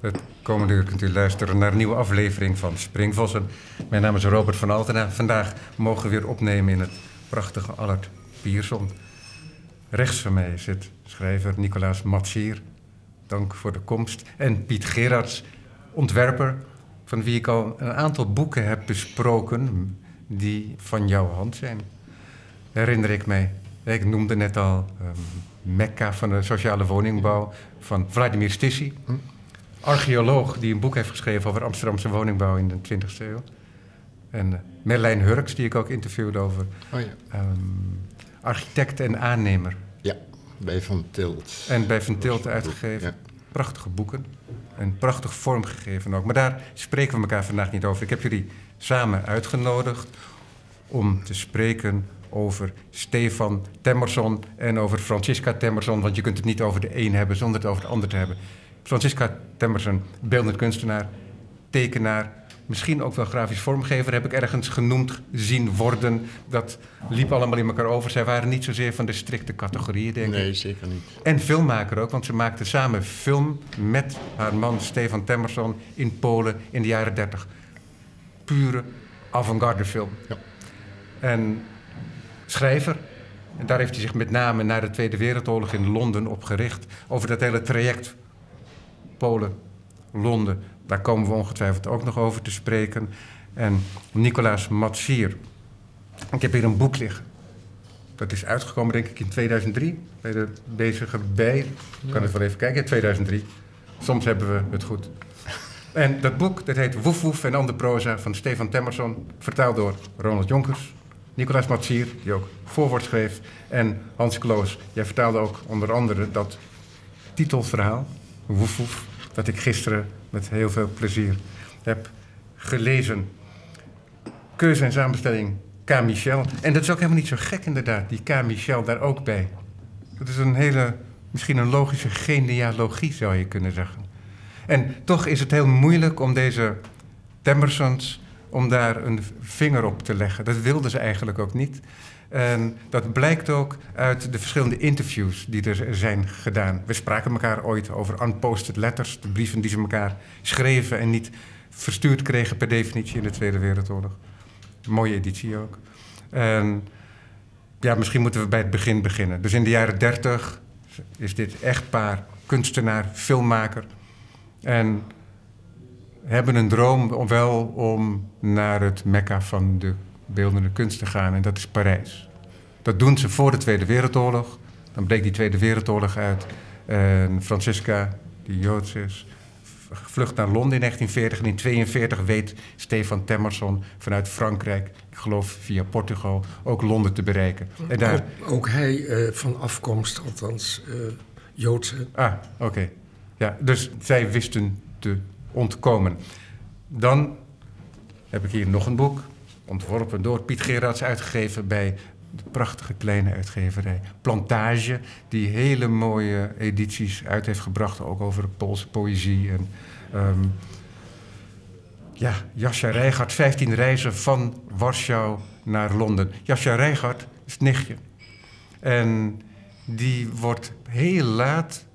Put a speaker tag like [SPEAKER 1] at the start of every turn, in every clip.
[SPEAKER 1] Het komende uur kunt u luisteren naar een nieuwe aflevering van Springvossen. Mijn naam is Robert van Altena. Vandaag mogen we weer opnemen in het prachtige Allard Pierson. Rechts van mij zit schrijver Nicolaas Matsier. Dank voor de komst. En Piet Gerards, ontwerper, van wie ik al een aantal boeken heb besproken die van jouw hand zijn. Herinner ik mij. Ik noemde net al um, Mekka van de sociale woningbouw van Vladimir Stissi. Hm? Archeoloog die een boek heeft geschreven over Amsterdamse woningbouw in de 20e eeuw. En uh, Merlijn Hurks, die ik ook interviewde over oh ja. um, architect en aannemer.
[SPEAKER 2] Ja, bij Van Tilt.
[SPEAKER 1] En bij Van Tilt uitgegeven. Prachtige boeken. En prachtig vormgegeven ook. Maar daar spreken we elkaar vandaag niet over. Ik heb jullie samen uitgenodigd om te spreken over Stefan Temmerson en over Francisca Temmerson. Want je kunt het niet over de een hebben zonder het over de ander te hebben. Francisca Temmerson, beeldend kunstenaar, tekenaar, misschien ook wel grafisch vormgever, heb ik ergens genoemd zien worden. Dat liep allemaal in elkaar over. Zij waren niet zozeer van de strikte categorieën, denk
[SPEAKER 2] ik.
[SPEAKER 1] Nee,
[SPEAKER 2] zeker niet.
[SPEAKER 1] En filmmaker ook, want ze maakte samen film met haar man Stefan Temmerson in Polen in de jaren 30. Pure avant-garde film. Ja. En schrijver. En daar heeft hij zich met name na de Tweede Wereldoorlog in Londen op gericht. Over dat hele traject Polen, Londen. Daar komen we ongetwijfeld ook nog over te spreken. En Nicolaas Matsier. Ik heb hier een boek liggen. Dat is uitgekomen, denk ik, in 2003. Bij de bezige bij. Ik kan het wel even kijken, in 2003. Soms hebben we het goed. En dat boek, dat heet Woef Woef en andere proza van Stefan Temmerson. Vertaald door Ronald Jonkers. Nicolaas Matsier, die ook voorwoord schreef. En Hans Kloos. Jij vertaalde ook onder andere dat titelverhaal. Woef Woef dat ik gisteren met heel veel plezier heb gelezen. Keuze en samenstelling K. Michel. En dat is ook helemaal niet zo gek inderdaad, die K. Michel daar ook bij. Dat is een hele, misschien een logische genealogie zou je kunnen zeggen. En toch is het heel moeilijk om deze Temersons, om daar een vinger op te leggen. Dat wilden ze eigenlijk ook niet. En dat blijkt ook uit de verschillende interviews die er zijn gedaan. We spraken elkaar ooit over unposted letters, de brieven die ze elkaar schreven en niet verstuurd kregen per definitie in de Tweede Wereldoorlog. mooie editie ook. En ja, misschien moeten we bij het begin beginnen. Dus in de jaren dertig is dit echtpaar kunstenaar, filmmaker. En hebben een droom wel om naar het mekka van de beeldende kunst te gaan en dat is Parijs. Dat doen ze voor de Tweede Wereldoorlog. Dan breekt die Tweede Wereldoorlog uit. En Francisca, die Joods is, vlucht naar Londen in 1940. En in 1942 weet Stefan Temmerson vanuit Frankrijk, ik geloof via Portugal, ook Londen te bereiken.
[SPEAKER 3] En daar... ook, hij uh, van afkomst, althans uh, Joodse.
[SPEAKER 1] Ah, oké. Ja, dus zij wisten te ontkomen. Dan heb ik hier nog een boek ontworpen door Piet Gerards, uitgegeven bij de prachtige kleine uitgeverij Plantage, die hele mooie edities uit heeft gebracht, ook over Poolse poëzie. En, um, ja, Jascha Rijgaard, 15 reizen van Warschau naar Londen. Jascha Rijgaard is het nichtje. En die wordt heel laat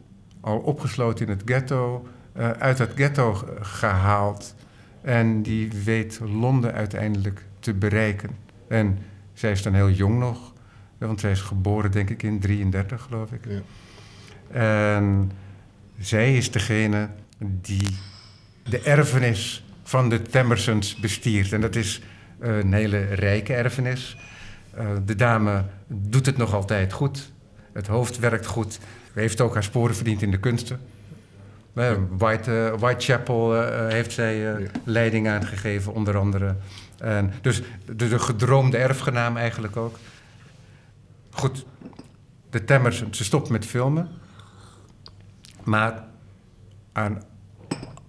[SPEAKER 1] al opgesloten in het ghetto, uh, uit het ghetto gehaald. En die weet Londen uiteindelijk te bereiken. En zij is dan heel jong nog, want zij is geboren denk ik in 33 geloof ik. Ja. En zij is degene die de erfenis van de Temersons bestiert. En dat is een hele rijke erfenis. Uh, de dame doet het nog altijd goed. Het hoofd werkt goed. Heeft ook haar sporen verdiend in de kunsten. Uh, White, uh, Whitechapel heeft zij leiding aangegeven, onder andere. En dus de, de gedroomde erfgenaam eigenlijk ook. Goed, de Temmers, ze stopt met filmen. Maar aan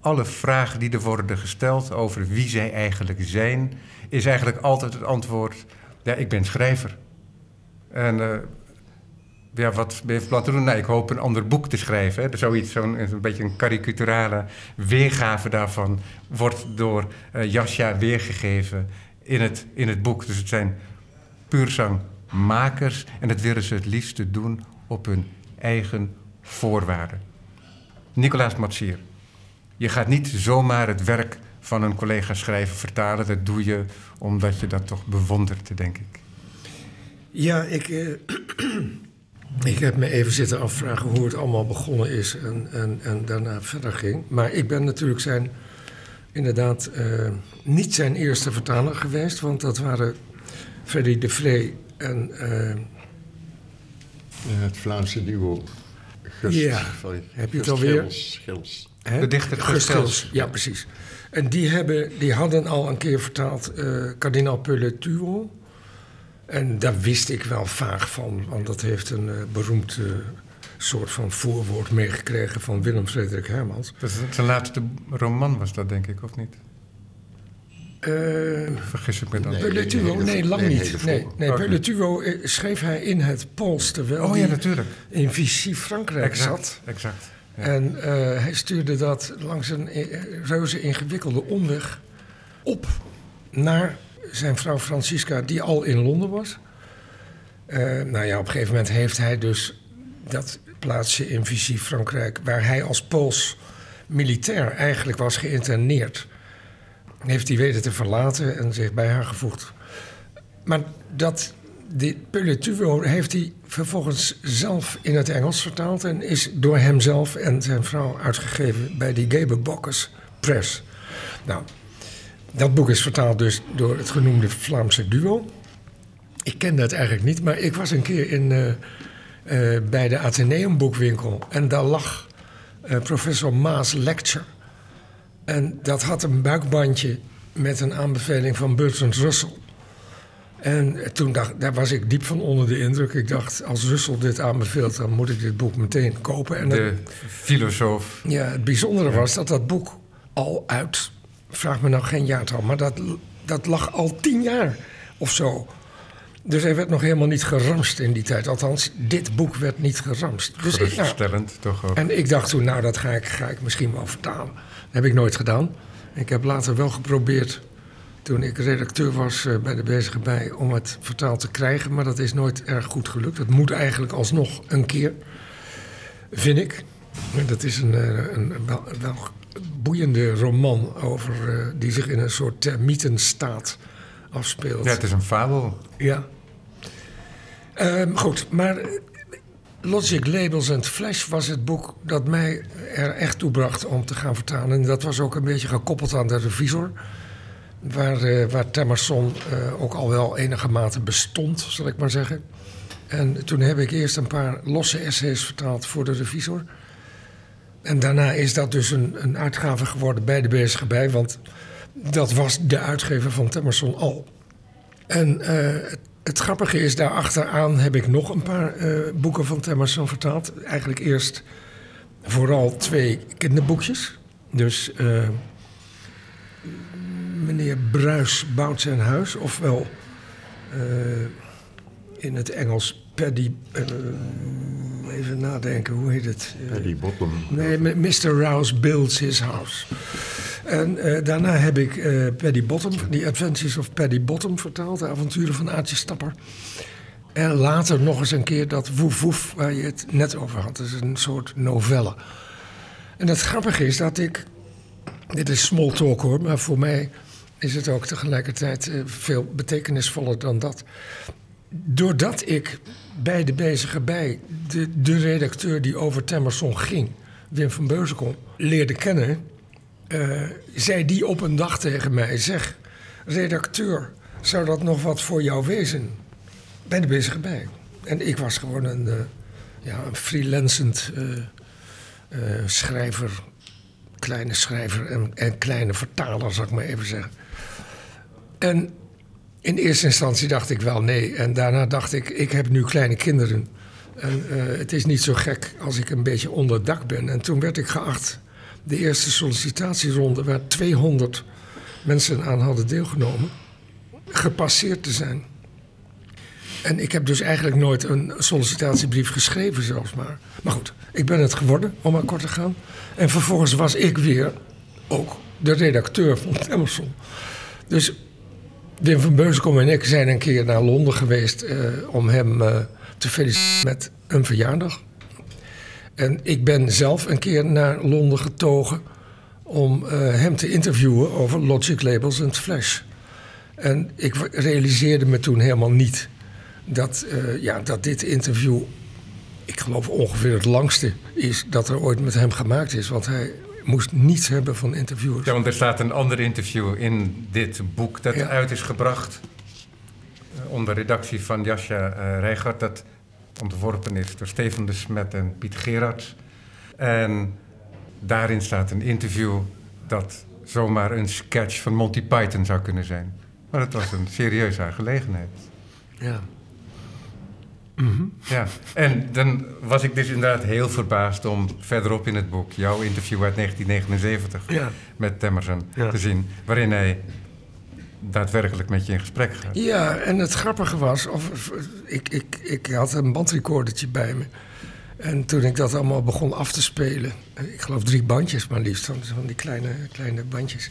[SPEAKER 1] alle vragen die er worden gesteld over wie zij eigenlijk zijn, is eigenlijk altijd het antwoord: ja, ik ben schrijver. En uh, ja, wat ben je van plan te doen? Nou, ik hoop een ander boek te schrijven. Hè. Zoiets, zo'n een beetje een karikaturale weergave daarvan wordt door uh, Jasja weergegeven in het, in het boek. Dus het zijn puurzangmakers en dat willen ze het liefste doen op hun eigen voorwaarden. Nicolaas Matsier, je gaat niet zomaar het werk van een collega schrijver vertalen. Dat doe je omdat je dat toch bewondert, denk ik.
[SPEAKER 3] Ja, ik, eh, ik heb me even zitten afvragen hoe het allemaal begonnen is en, en, en daarna verder ging. Maar ik ben natuurlijk zijn, inderdaad eh, niet zijn eerste vertaler geweest, want dat waren Freddy de Vree en... eh,
[SPEAKER 2] Het Vlaamse duo. Gust,
[SPEAKER 3] Ja,
[SPEAKER 2] sorry,
[SPEAKER 3] heb je het alweer?
[SPEAKER 2] Gils?
[SPEAKER 1] De dichter
[SPEAKER 3] Gust. Gils, Ja, precies. En die, hebben, die hadden al een keer vertaald eh kardinaal Pelletuo. En daar wist ik wel vaag van, want dat heeft een eh, beroemd eh, soort van voorwoord meegekregen van Willem Frederik Hermans.
[SPEAKER 1] Dat is zijn laatste roman was dat, denk ik, of niet?
[SPEAKER 3] Eh
[SPEAKER 1] Vergis ik me dan?
[SPEAKER 2] Nee.
[SPEAKER 3] Nee, lang
[SPEAKER 2] nee,
[SPEAKER 3] niet. Nee, nee schreef hij in het Pools, terwijl
[SPEAKER 1] Oh ja,
[SPEAKER 3] hij
[SPEAKER 1] natuurlijk.
[SPEAKER 3] in Vichy Frankrijk zat.
[SPEAKER 1] Exact. Ja.
[SPEAKER 3] En eh, hij stuurde dat langs een reuze ingewikkelde omweg op naar zijn vrouw Francisca, die al in Londen was. Eh, nou ja, op een gegeven moment heeft hij dus dat plaatsje in Vichy, Frankrijk, waar hij als Pools militair eigenlijk was geïnterneerd, heeft hij weten te verlaten en zich bij haar gevoegd. Maar dat, dit heeft hij vervolgens zelf in het Engels vertaald en is door hemzelf en zijn vrouw uitgegeven bij die Geberbokkers Press. Nou, dat boek is vertaald dus door het genoemde Vlaamse duo. Ik kende het eigenlijk niet, maar ik was een keer in, eh, eh, bij de Atheneum boekwinkel en daar lag eh, professor Maas Lecture. En dat had een buikbandje met een aanbeveling van Bertrand Russell. En toen dacht, daar was ik diep van onder de indruk. Ik dacht, als Russell dit aanbeveelt, dan moet ik dit boek meteen kopen. En
[SPEAKER 1] De filosoof.
[SPEAKER 3] ja, het bijzondere was dat dat boek al uit, vraag me nou geen jaartal, maar dat, dat lag al tien jaar of zo. Dus hij werd nog helemaal niet geramst in die tijd. Althans, dit boek werd niet geramst. Dus ik, nou,
[SPEAKER 1] Geruststellend, toch ook.
[SPEAKER 3] en ik dacht toen, nou, dat ga ik, ga ik misschien wel vertalen. Dat heb ik nooit gedaan. Ik heb later wel geprobeerd, toen ik redacteur was eh, bij de Bezige Bij, om het vertaald te krijgen. Maar dat is nooit erg goed gelukt. Het moet eigenlijk alsnog een keer, vind ik. Dat is een, eh, een, een wel, wel boeiende roman over, eh, die zich in een soort termietenstaat afspeelt.
[SPEAKER 1] Ja, het is een fabel.
[SPEAKER 3] Ja. Ehm, goed, maar eh, Logic, Labels and Flash was het boek dat mij er echt toe bracht om te gaan vertalen. En dat was ook een beetje gekoppeld aan de revisor. Waar, eh waar Temerson eh, ook al wel enige mate bestond, zal ik maar zeggen. En toen heb ik eerst een paar losse essays vertaald voor de revisor. En daarna is dat dus een, een uitgave geworden bij de Bij, want dat was de uitgever van Temerson al. En eh, het, grappige is, daarachteraan heb ik nog een paar eh, boeken van Temerson vertaald. Eigenlijk eerst vooral twee kinderboekjes. Dus eh, meneer Bruis bouwt zijn huis, ofwel in het Engels Paddy... eh, even nadenken, hoe heet het? Eh,
[SPEAKER 2] Paddy Bottom.
[SPEAKER 3] Nee, Mr. Rouse builds his house. En eh, daarna heb ik Paddy Bottom, The Adventures of Paddy Bottom vertaald, de avonturen van Aartje Stapper. En later nog eens een keer dat Woef Woef, waar je het net over had. Dat is een soort novelle. En het grappige is dat ik, dit is small talk hoor, maar voor mij is het ook tegelijkertijd veel betekenisvoller dan dat. Doordat ik bij de bezige bij de, de redacteur die over Temerson ging, Wim van Beuzenkom, leerde kennen, eh, zei die op een dag tegen mij: Zeg, redacteur, zou dat nog wat voor jou wezen? Bij de bezige bij. En ik was gewoon een, eh, ja, een freelancend eh, schrijver, kleine schrijver en, en kleine vertaler, zal ik maar even zeggen. En in eerste instantie dacht ik wel nee. En daarna dacht ik, ik heb nu kleine kinderen. En eh, het is niet zo gek als ik een beetje onder dak ben. En toen werd ik geacht de eerste sollicitatieronde, waar 200 mensen aan hadden deelgenomen, gepasseerd te zijn. En ik heb dus eigenlijk nooit een sollicitatiebrief geschreven zelfs maar. Maar goed, ik ben het geworden, om maar kort te gaan. En vervolgens was ik weer ook de redacteur van Emerson. Dus Wim van Beuzenkom en ik zijn een keer naar Londen geweest eh, om hem eh, te feliciteren met een verjaardag. En ik ben zelf een keer naar Londen getogen om eh, hem te interviewen over Logic Labels en Flash. En ik realiseerde me toen helemaal niet dat, ja, dat dit interview, ik geloof ongeveer het langste is dat er ooit met hem gemaakt is. Want hij moest niets hebben van interviewers.
[SPEAKER 1] Ja, want er staat een ander interview in dit boek dat
[SPEAKER 3] Ja.
[SPEAKER 1] uit is gebracht. eh, onder redactie van Jascha uh, Rijgaard. Dat ontworpen is door Steven de Smet en Piet Gerards. En daarin staat een interview dat zomaar een sketch van Monty Python zou kunnen zijn. Maar het was een serieuze aangelegenheid.
[SPEAKER 3] Ja.
[SPEAKER 1] Ja, en dan was ik dus inderdaad heel verbaasd om verderop in het boek jouw interview uit 1979
[SPEAKER 3] Ja.
[SPEAKER 1] met Temmerson
[SPEAKER 3] Ja.
[SPEAKER 1] te zien, waarin hij daadwerkelijk met je in gesprek gaat.
[SPEAKER 3] Ja, en het grappige was, of, ik, ik, ik had een bandrecordertje bij me. En toen ik dat allemaal begon af te spelen, ik geloof drie bandjes maar liefst, van, van die kleine, kleine bandjes.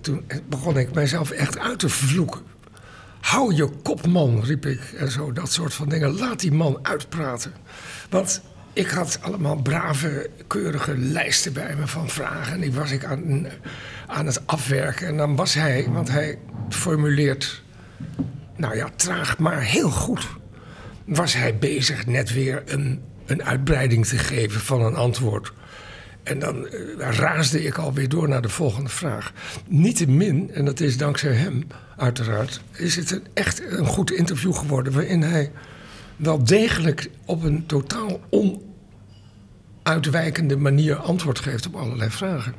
[SPEAKER 3] Toen begon ik mijzelf echt uit te vloeken. Hou je kop, man, riep ik. En zo, dat soort van dingen. Laat die man uitpraten. Want ik had allemaal brave, keurige lijsten bij me van vragen. En die was ik aan, aan het afwerken. En dan was hij, want hij formuleert, nou ja, traag, maar heel goed. Was hij bezig net weer een, een uitbreiding te geven van een antwoord. En dan eh, raasde ik alweer door naar de volgende vraag. Niettemin, en dat is dankzij hem uiteraard, is het een, echt een goed interview geworden. waarin hij wel degelijk op een totaal onuitwijkende manier antwoord geeft op allerlei vragen.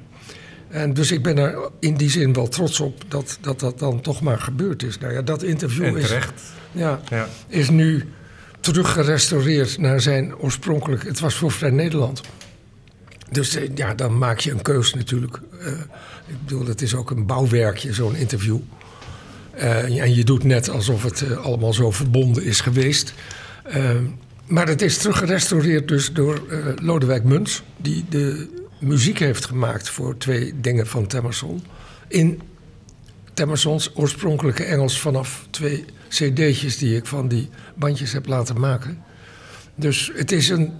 [SPEAKER 3] En dus ik ben er in die zin wel trots op dat dat, dat dan toch maar gebeurd is. Nou ja, dat interview is, ja,
[SPEAKER 1] Ja.
[SPEAKER 3] is nu teruggerestaureerd naar zijn oorspronkelijk. Het was voor Vrij Nederland. Dus eh, ja, dan maak je een keus natuurlijk. Eh, ik bedoel, het is ook een bouwwerkje, zo'n interview. Eh, en je doet net alsof het eh, allemaal zo verbonden is geweest. Eh, maar het is teruggerestaureerd dus door Lodewijk Muns... die de muziek heeft gemaakt voor twee dingen van Temerson... in Temersons oorspronkelijke Engels vanaf twee cd'tjes... die ik van die bandjes heb laten maken. Dus het is een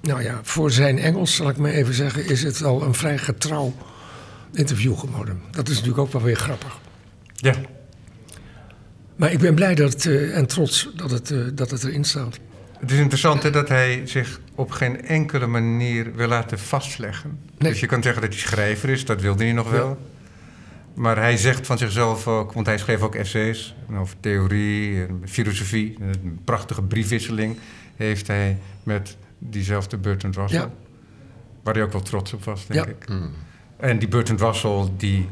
[SPEAKER 3] nou ja, voor zijn Engels, zal ik maar even zeggen, is het al een vrij getrouw interview geworden. Dat is natuurlijk ook wel weer grappig.
[SPEAKER 1] Ja.
[SPEAKER 3] Maar ik ben blij dat, eh, en trots dat het, eh, dat het erin staat.
[SPEAKER 1] Het is interessant hè, dat hij zich op geen enkele manier wil laten vastleggen.
[SPEAKER 3] Nee.
[SPEAKER 1] Dus je kan zeggen dat hij schrijver is, dat wilde hij nog wel. Maar hij zegt van zichzelf ook, want hij schreef ook essays over theorie en filosofie. Een prachtige briefwisseling heeft hij met diezelfde Bertrand Russell.
[SPEAKER 3] Ja.
[SPEAKER 1] Waar hij ook wel trots op was, denk
[SPEAKER 3] Ja.
[SPEAKER 1] ik. En die Bertrand Russell die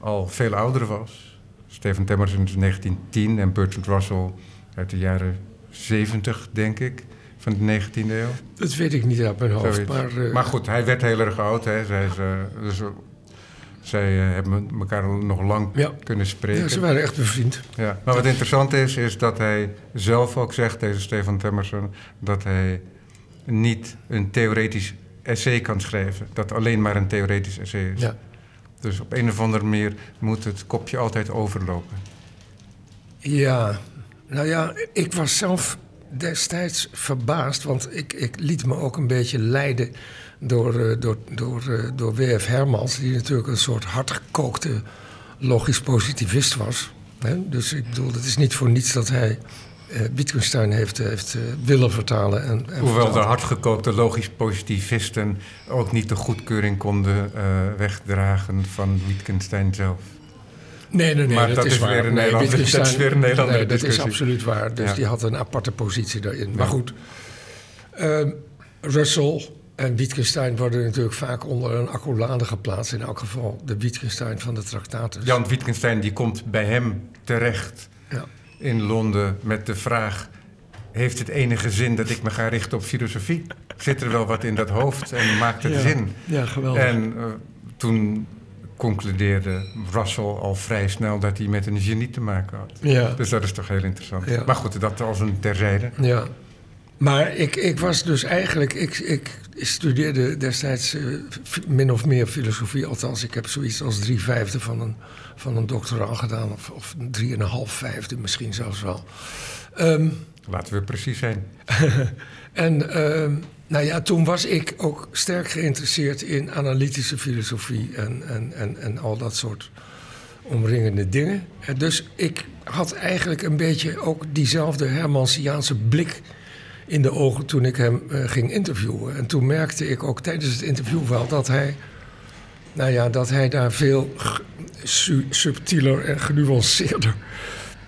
[SPEAKER 1] al veel ouder was. Stephen Temmerson is 1910 en Bertrand Russell uit de jaren 70, denk ik, van de 19e eeuw.
[SPEAKER 3] Dat weet ik niet uit mijn hoofd. Maar, eh,
[SPEAKER 1] Maar goed, hij werd heel erg oud. Hè. Zij, dus, eh, zij eh, hebben elkaar nog lang
[SPEAKER 3] Ja.
[SPEAKER 1] kunnen spreken.
[SPEAKER 3] ja, ze waren echt bevriend.
[SPEAKER 1] Ja. Maar wat interessant is, is dat hij zelf ook zegt, deze Stefan Temmerson, dat hij niet een theoretisch essay kan schrijven. Dat alleen maar een theoretisch essay is.
[SPEAKER 3] Ja.
[SPEAKER 1] Dus op een of andere manier moet het kopje altijd overlopen.
[SPEAKER 3] ja, nou ja, ik was zelf destijds verbaasd, want ik, ik liet me ook een beetje leiden door, eh, door, door, eh, door W.F. Hermans, die natuurlijk een soort hardgekookte logisch positivist was. Dus ik bedoel, het is niet voor niets dat hij eh Wittgenstein heeft, heeft eh, willen vertalen. En, en
[SPEAKER 1] Hoewel de hardgekookte logisch positivisten ook niet de goedkeuring konden eh, wegdragen van Wittgenstein zelf.
[SPEAKER 3] Nee, nee, nee,
[SPEAKER 1] Maar
[SPEAKER 3] dat,
[SPEAKER 1] dat
[SPEAKER 3] is,
[SPEAKER 1] is
[SPEAKER 3] waar.
[SPEAKER 1] weer een
[SPEAKER 3] nee,
[SPEAKER 1] dat is weer een andere
[SPEAKER 3] nee, Dat is absoluut waar. Dus
[SPEAKER 1] Ja.
[SPEAKER 3] die had een aparte positie daarin. Maar goed, ehm, Russell en Wittgenstein worden natuurlijk vaak onder een accolade geplaatst. In elk geval de Wittgenstein van de Tractatus.
[SPEAKER 1] Jan Wittgenstein die komt bij hem terecht
[SPEAKER 3] Ja.
[SPEAKER 1] In Londen met de vraag... heeft het enige zin dat ik me ga richten op filosofie? Zit er wel wat in dat hoofd en maakt het
[SPEAKER 3] Ja.
[SPEAKER 1] zin?
[SPEAKER 3] Ja, geweldig.
[SPEAKER 1] En eh, toen concludeerde Russell al vrij snel dat hij met een genie te maken had.
[SPEAKER 3] Ja.
[SPEAKER 1] Dus dat is toch heel interessant.
[SPEAKER 3] Ja.
[SPEAKER 1] Maar goed, dat als een terzijde.
[SPEAKER 3] Ja. Maar ik, ik was dus eigenlijk... Ik, ik studeerde destijds eh, min of meer filosofie. Althans, ik heb zoiets als drie vijfde van een, van een doctoraal gedaan. Of, of een drieënhalf vijfde misschien zelfs wel. Ehm,
[SPEAKER 1] Laten we precies zijn.
[SPEAKER 3] en ehm, nou ja, toen was ik ook sterk geïnteresseerd in analytische filosofie en, en, en, en al dat soort omringende dingen. En dus ik had eigenlijk een beetje ook diezelfde Hermansiaanse blik in de ogen toen ik hem eh, ging interviewen. En toen merkte ik ook tijdens het interview wel dat hij, nou ja, dat hij daar veel su- subtieler en genuanceerder,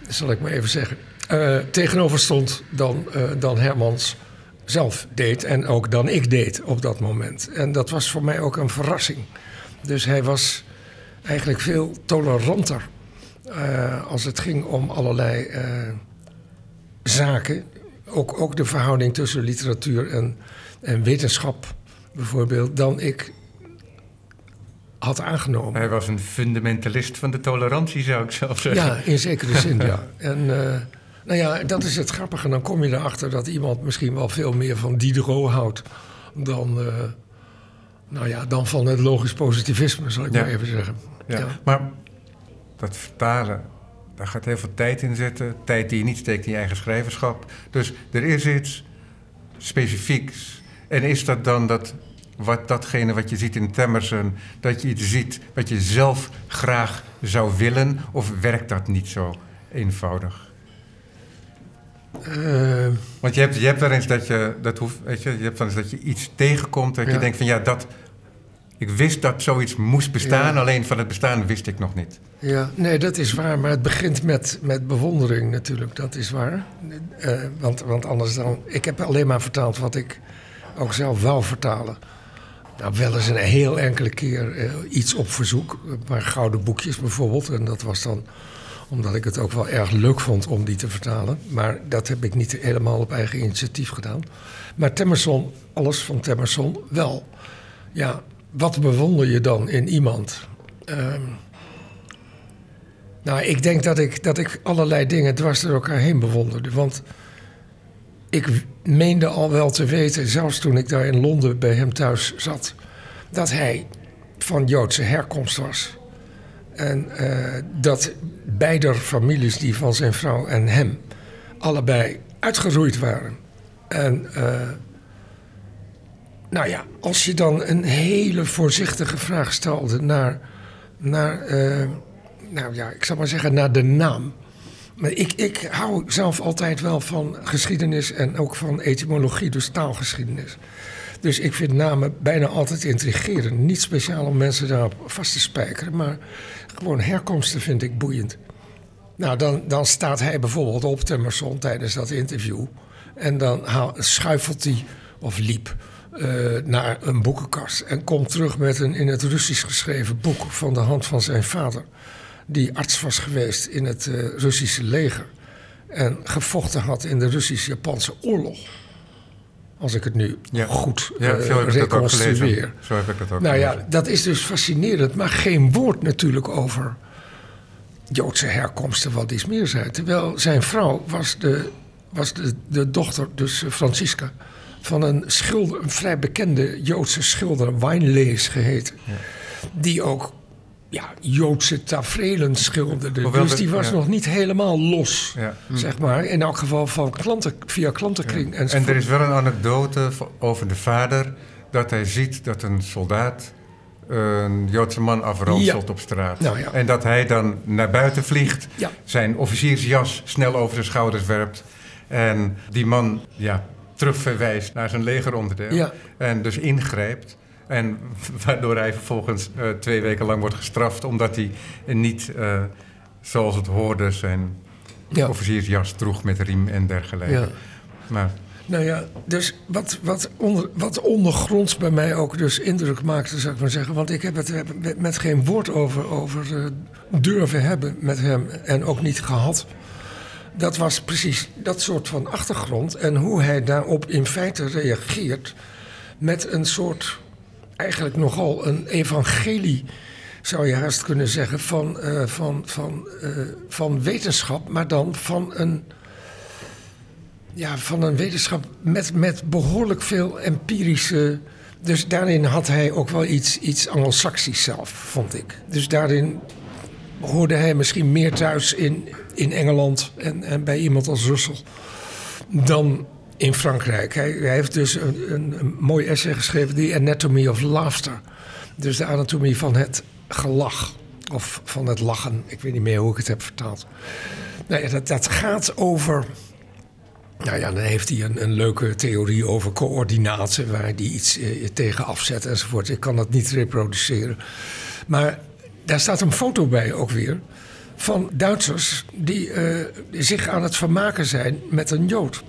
[SPEAKER 3] zal ik maar even zeggen, eh, tegenover stond dan, eh, dan Hermans zelf deed en ook dan ik deed op dat moment. En dat was voor mij ook een verrassing. Dus hij was eigenlijk veel toleranter eh, als het ging om allerlei zaken. Ook, ook de verhouding tussen literatuur en, en wetenschap bijvoorbeeld, dan ik had aangenomen.
[SPEAKER 1] Hij was een fundamentalist van de tolerantie, zou ik zelf zeggen.
[SPEAKER 3] Ja, in zekere zin, ja. En eh, nou ja, dat is het grappige. Dan kom je erachter dat iemand misschien wel veel meer van Diderot houdt dan, eh, nou ja, dan van het logisch positivisme, zal ik
[SPEAKER 1] Ja.
[SPEAKER 3] maar even zeggen.
[SPEAKER 1] Ja.
[SPEAKER 3] Ja.
[SPEAKER 1] Maar dat vertalen, daar gaat heel veel tijd in zitten. Tijd die je niet steekt in je eigen schrijverschap. Dus er is iets specifieks. En is dat dan dat, wat, datgene wat je ziet in Temerson... dat je iets ziet wat je zelf graag zou willen? Of werkt dat niet zo eenvoudig?
[SPEAKER 3] Eh,
[SPEAKER 1] Want je hebt, je hebt wel eens dat je, dat hoeft, weet je, je hebt wel eens dat je iets tegenkomt dat je denkt van ja, dat, ik wist dat zoiets moest bestaan,
[SPEAKER 3] Ja.
[SPEAKER 1] alleen van het bestaan wist ik nog niet.
[SPEAKER 3] Ja, nee, dat is waar. Maar het begint met, met bewondering natuurlijk. Dat is waar. Eh, want, want anders dan... Ik heb alleen maar vertaald wat ik ook zelf wou vertalen. Nou, wel eens een heel enkele keer eh, iets op verzoek. Paar gouden boekjes bijvoorbeeld. En dat was dan omdat ik het ook wel erg leuk vond om die te vertalen. Maar dat heb ik niet helemaal op eigen initiatief gedaan. Maar Temmerson, alles van Temmerson, wel. Ja, wat bewonder je dan in iemand? Ehm, nou, ik denk dat ik, dat ik allerlei dingen dwars door elkaar heen bewonderde. Want ik meende al wel te weten, zelfs toen ik daar in Londen bij hem thuis zat, dat hij van Joodse herkomst was. En eh, dat beide families, die van zijn vrouw en hem, allebei uitgeroeid waren. En eh, nou ja, als je dan een hele voorzichtige vraag stelde naar, naar eh, nou ja, ik zal maar zeggen, naar de naam. Maar ik, ik hou zelf altijd wel van geschiedenis en ook van etymologie, dus taalgeschiedenis. Dus ik vind namen bijna altijd intrigerend. Niet speciaal om mensen daarop vast te spijkeren, maar gewoon herkomsten vind ik boeiend. Nou, dan, dan staat hij bijvoorbeeld op Temerson tijdens dat interview. En dan haal- schuifelt hij of liep eh, naar een boekenkast. En komt terug met een in het Russisch geschreven boek van de hand van zijn vader. Die arts was geweest in het eh, Russische leger. En gevochten had in de Russisch-Japanse oorlog. Als ik het nu
[SPEAKER 1] Ja.
[SPEAKER 3] goed
[SPEAKER 1] Ja, zo heb ik dat ook gelezen.
[SPEAKER 3] reconstrueer.
[SPEAKER 1] Zo heb ik dat ook
[SPEAKER 3] Nou ja, dat is dus fascinerend, maar geen woord natuurlijk over Joodse herkomsten, wat is meer zei. Terwijl zijn vrouw was de, was de, de dochter, dus eh, Francisca, van een schilder, een vrij bekende Joodse schilder, Weinlees geheten. Die ook ja, Joodse tafereelen schilderde.
[SPEAKER 1] Hoewel
[SPEAKER 3] dus
[SPEAKER 1] de-
[SPEAKER 3] die was
[SPEAKER 1] ja.
[SPEAKER 3] nog niet helemaal los,
[SPEAKER 1] Ja.
[SPEAKER 3] zeg maar. In elk geval van klanten, via klantenkring.
[SPEAKER 1] En
[SPEAKER 3] enzovoort.
[SPEAKER 1] er is wel een anekdote over de vader... dat hij ziet dat een soldaat een Joodse man afranselt
[SPEAKER 3] Ja.
[SPEAKER 1] op straat.
[SPEAKER 3] Nou ja.
[SPEAKER 1] En dat hij dan naar buiten vliegt,
[SPEAKER 3] Ja.
[SPEAKER 1] zijn officiersjas snel over zijn schouders werpt... en die man ja, terugverwijst naar zijn legeronderdeel.
[SPEAKER 3] Ja.
[SPEAKER 1] En dus ingrijpt. En waardoor hij vervolgens eh, twee weken lang wordt gestraft... omdat hij niet, eh, zoals het hoorde, zijn
[SPEAKER 3] Ja.
[SPEAKER 1] officiersjas droeg met riem en dergelijke.
[SPEAKER 3] Ja.
[SPEAKER 1] Maar
[SPEAKER 3] Nou ja, dus wat, wat, onder, wat ondergronds bij mij ook dus indruk maakte, zou ik maar zeggen. Want ik heb het met- met geen woord over, over eh, durven hebben met hem en ook niet gehad. Dat was precies dat soort van achtergrond en hoe hij daarop in feite reageert met een soort, eigenlijk nogal een evangelie, zou je haast kunnen zeggen, van, eh, van, van, eh, van wetenschap, maar dan van een ja, van een wetenschap met, met behoorlijk veel empirische. Dus daarin had hij ook wel iets, iets Anglo-Saxisch zelf, vond ik. Dus daarin hoorde hij misschien meer thuis in, in Engeland en, en bij iemand als Russell dan in Frankrijk. Hij, hij heeft dus een, een, mooi essay geschreven, The Anatomy of Laughter. Dus de anatomie van het gelach. Of van het lachen. Ik weet niet meer hoe ik het heb vertaald. Nou ja, dat, dat gaat over. Nou ja, dan heeft hij een, een leuke theorie over coördinaten, waar hij iets eh, tegen afzet enzovoort. Ik kan dat niet reproduceren. Maar daar staat een foto bij ook weer. Van Duitsers die eh, zich aan het vermaken zijn met een Jood.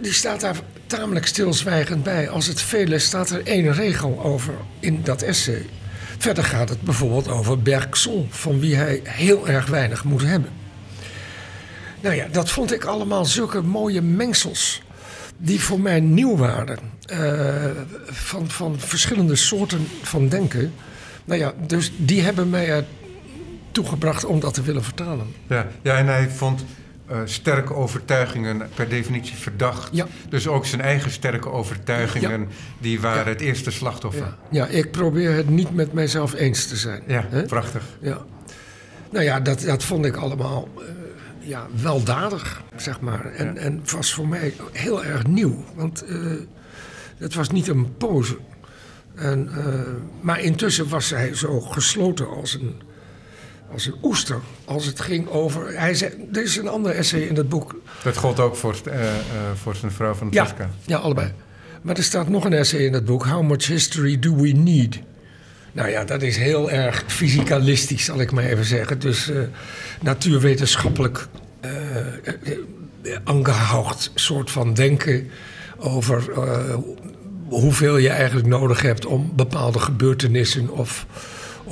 [SPEAKER 3] Die staat daar tamelijk stilzwijgend bij. Als het vele staat er één regel over in dat essay. Verder gaat het bijvoorbeeld over Bergson, van wie hij heel erg weinig moet hebben. Nou ja, dat vond ik allemaal zulke mooie mengsels. Die voor mij nieuw waren. Uh, van, van verschillende soorten van denken. Nou ja, dus die hebben mij er toegebracht om dat te willen vertalen.
[SPEAKER 1] Ja, ja en hij vond uh, sterke overtuigingen per definitie verdacht.
[SPEAKER 3] Ja.
[SPEAKER 1] Dus ook zijn eigen sterke overtuigingen, ja. die waren het eerste slachtoffer.
[SPEAKER 3] Ja. ik probeer het niet met mijzelf eens te zijn.
[SPEAKER 1] Ja, He? prachtig.
[SPEAKER 3] Ja. Nou ja, dat, dat vond ik allemaal uh, ja, weldadig, zeg maar. En, en was voor mij heel erg nieuw. Want uh, het was niet een pose. En, maar intussen was hij zo gesloten als een als een oester. Als het ging over. Hij zei, er is een ander essay in dat boek.
[SPEAKER 1] Dat gold ook voor, uh, uh, voor zijn vrouw van
[SPEAKER 3] ja,
[SPEAKER 1] Tosca.
[SPEAKER 3] Ja, allebei. Maar er staat nog een essay in dat boek. How much history do we need? Nou ja, dat is heel erg fysicalistisch, zal ik maar even zeggen. Dus uh, natuurwetenschappelijk aangehoogd soort van denken over hoeveel je eigenlijk nodig hebt om bepaalde gebeurtenissen of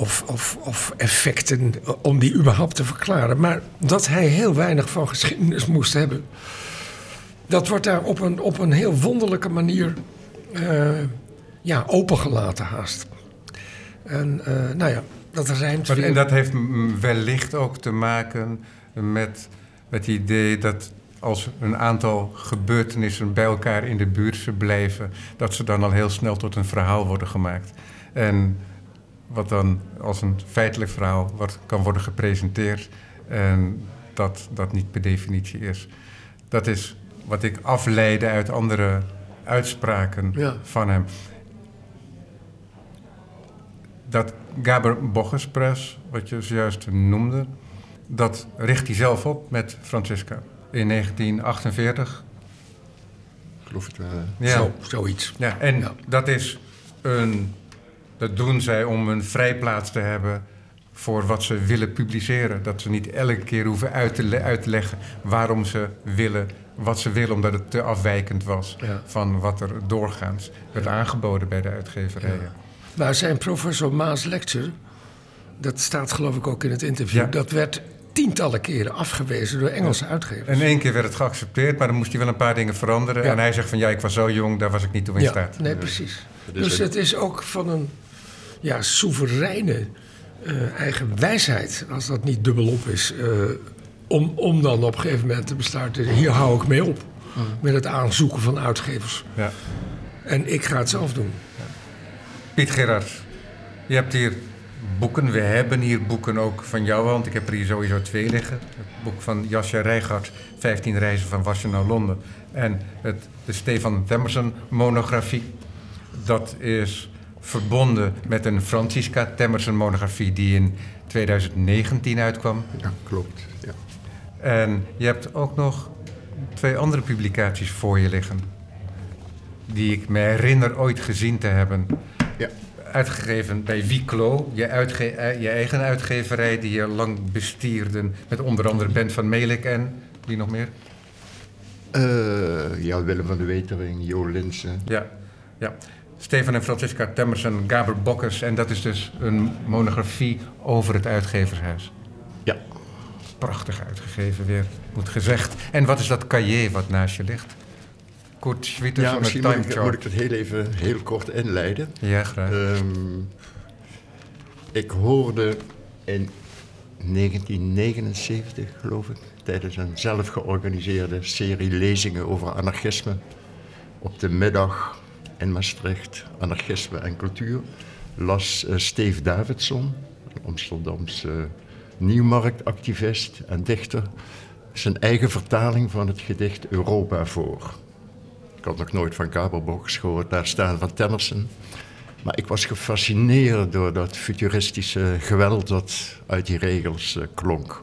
[SPEAKER 3] of, of, of effecten om die überhaupt te verklaren. Maar dat hij heel weinig van geschiedenis moest hebben. Dat wordt daar op een, op een heel wonderlijke manier uh, ja, opengelaten haast. En uh, nou ja, dat rijmt
[SPEAKER 1] maar, En dat heeft wellicht ook te maken met het idee dat als een aantal gebeurtenissen bij elkaar in de buurt blijven, dat ze dan al heel snel tot een verhaal worden gemaakt. En wat dan als een feitelijk verhaal wordt, kan worden gepresenteerd en dat dat niet per definitie is. Dat is wat ik afleidde uit andere uitspraken
[SPEAKER 3] ja.
[SPEAKER 1] van hem. Dat Gaber Boggespres, wat je zojuist noemde, dat richt hij zelf op met Francisca in 1948.
[SPEAKER 2] Geloof het wel.
[SPEAKER 1] Ja.
[SPEAKER 3] Zo, zoiets.
[SPEAKER 1] Ja, en
[SPEAKER 3] Ja.
[SPEAKER 1] dat is een dat doen zij om een vrijplaats te hebben voor wat ze willen publiceren. Dat ze niet elke keer hoeven uit te, le uit te leggen waarom ze willen wat ze willen, omdat het te afwijkend was
[SPEAKER 3] Ja.
[SPEAKER 1] van wat er doorgaans werd aangeboden bij de uitgeverijen.
[SPEAKER 3] Maar zijn professor Maas lecture, dat staat geloof ik ook in het interview,
[SPEAKER 1] Ja.
[SPEAKER 3] dat werd tientallen keren afgewezen door Engelse uitgevers.
[SPEAKER 1] En één keer werd het geaccepteerd, maar dan moest hij wel een paar dingen veranderen.
[SPEAKER 3] Ja.
[SPEAKER 1] En hij zegt van ja, ik was zo jong, daar was ik niet toe in
[SPEAKER 3] ja,
[SPEAKER 1] staat.
[SPEAKER 3] nee, precies. Dus
[SPEAKER 2] een-
[SPEAKER 3] het is ook van een ja, soevereine eh, eigen wijsheid, als dat niet dubbelop is, eh, om, om dan op een gegeven moment te besluiten, hier hou ik mee op. Met het aanzoeken van uitgevers.
[SPEAKER 1] Ja.
[SPEAKER 3] En ik ga het zelf doen.
[SPEAKER 1] Piet Gerards, je hebt hier boeken. We hebben hier boeken ook van jou, want ik heb er hier sowieso twee liggen. Het boek van Jasja Rijgaard, 15 reizen van Washington naar Londen. En het, de Stefan Temmerson monografie. Dat is verbonden met een Francisca Temmerson monografie die in 2019 uitkwam.
[SPEAKER 2] Ja, klopt. Ja.
[SPEAKER 1] En je hebt ook nog twee andere publicaties voor je liggen. Die ik me herinner ooit gezien te hebben.
[SPEAKER 2] Ja.
[SPEAKER 1] Uitgegeven bij Wiclo, je, uitge eh, je eigen uitgeverij die je lang bestierden. Met onder andere Bent van Melik en wie nog meer?
[SPEAKER 2] Eh, ja, Willem van de Wetering, Jo Linsen.
[SPEAKER 1] Ja, ja. Stefan en Francisca Temmerson, Gaber Bokkers. En dat is dus een monografie over het uitgevershuis.
[SPEAKER 2] Ja.
[SPEAKER 1] Prachtig uitgegeven weer, moet gezegd. En wat is dat cahier wat naast je ligt? Kurt Schwitters
[SPEAKER 2] ja, misschien moet
[SPEAKER 1] Time
[SPEAKER 2] ik,
[SPEAKER 1] Chart.
[SPEAKER 2] moet ik dat heel even heel kort inleiden.
[SPEAKER 1] Ja, graag.
[SPEAKER 2] Ehm, ik hoorde in 1979, geloof ik, tijdens een zelf georganiseerde serie lezingen over anarchisme op de middag in Maastricht, anarchisme en cultuur, las eh, Steve Davidson, een Amsterdamse nieuwmarktactivist en dichter, zijn eigen vertaling van het gedicht Europa voor. Ik had nog nooit van Kabelbox gehoord, daar staan van Tennyson. Maar ik was gefascineerd door dat futuristische geweld dat uit die regels uh, klonk.